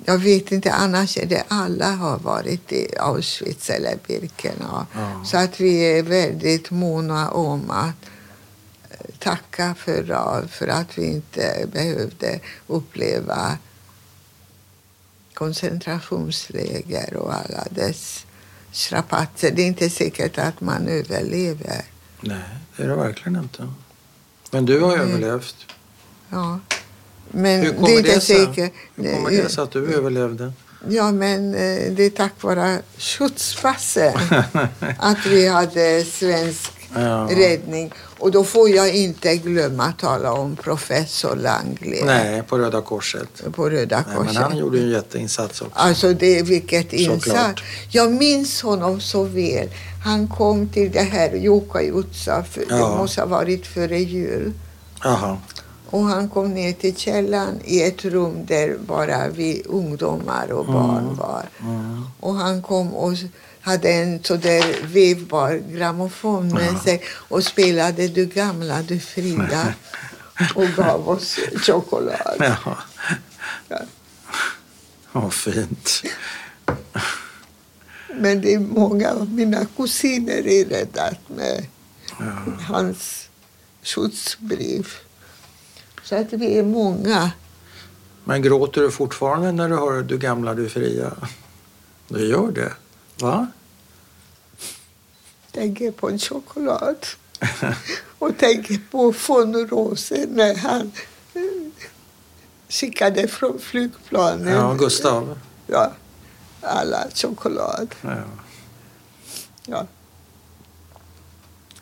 Speaker 1: Jag vet inte, annars är det alla har varit i Auschwitz eller Birkenau.
Speaker 2: Ja.
Speaker 1: Så att vi är väldigt måna om att eh, tacka för Raoul för att vi inte behövde uppleva koncentrationsläger och alla dess strapatser. Det är inte säkert att man överlever.
Speaker 2: Nej, det är det verkligen inte. Men du har
Speaker 1: Mm.
Speaker 2: överlevt.
Speaker 1: Ja. Men
Speaker 2: Hur
Speaker 1: det är
Speaker 2: kommer
Speaker 1: inte
Speaker 2: det, sig?
Speaker 1: säkert.
Speaker 2: Hur kommer det sig att du överlevde?
Speaker 1: Ja, men eh, det är tack vare Schutzpassen att vi hade svensk
Speaker 2: Ja.
Speaker 1: räddning. Och då får jag inte glömma att tala om professor Langley
Speaker 2: Nej, på Röda Korset.
Speaker 1: på Röda
Speaker 2: Nej,
Speaker 1: Korset.
Speaker 2: men han gjorde ju en jätteinsats också.
Speaker 1: Alltså det, vilket insats.
Speaker 2: Såklart.
Speaker 1: Jag minns honom så väl. Han kom till det här Jukajutsa, för det
Speaker 2: Ja.
Speaker 1: måste ha varit före jul.
Speaker 2: Jaha.
Speaker 1: Och han kom ner till källaren i ett rum där bara vi ungdomar och barn var.
Speaker 2: Mm.
Speaker 1: Och han kom och hade en sådär vevbar grammofon med sig och spelade Du gamla, du fria och gav oss choklad.
Speaker 2: Ja.
Speaker 1: Ja.
Speaker 2: Vad fint.
Speaker 1: Men det är många av mina kusiner är räddat med
Speaker 2: Ja.
Speaker 1: hans skjutsbrev. Så att vi är många.
Speaker 2: Men gråter du fortfarande när du hör Du gamla, du fria? Du gör det? Va?
Speaker 1: Tänker på en choklad. Och tänker på von Rosen när han eh, skickade från flygplanen.
Speaker 2: Ja, Gustav.
Speaker 1: Ja, alla choklad.
Speaker 2: Ja.
Speaker 1: Ja.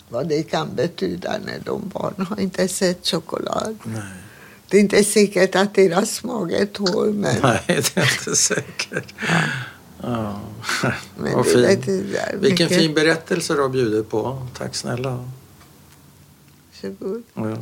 Speaker 1: Vad det kan betyda när de barn har inte sett choklad.
Speaker 2: Nej.
Speaker 1: Det är inte säkert att deras mage tål, men,
Speaker 2: Nej, det är inte säkert. Ja. Vad
Speaker 1: det är
Speaker 2: Vilken
Speaker 1: mycket-
Speaker 2: fin berättelse du har bjudit på. Tack snälla.
Speaker 1: Varsågod.
Speaker 2: Ja.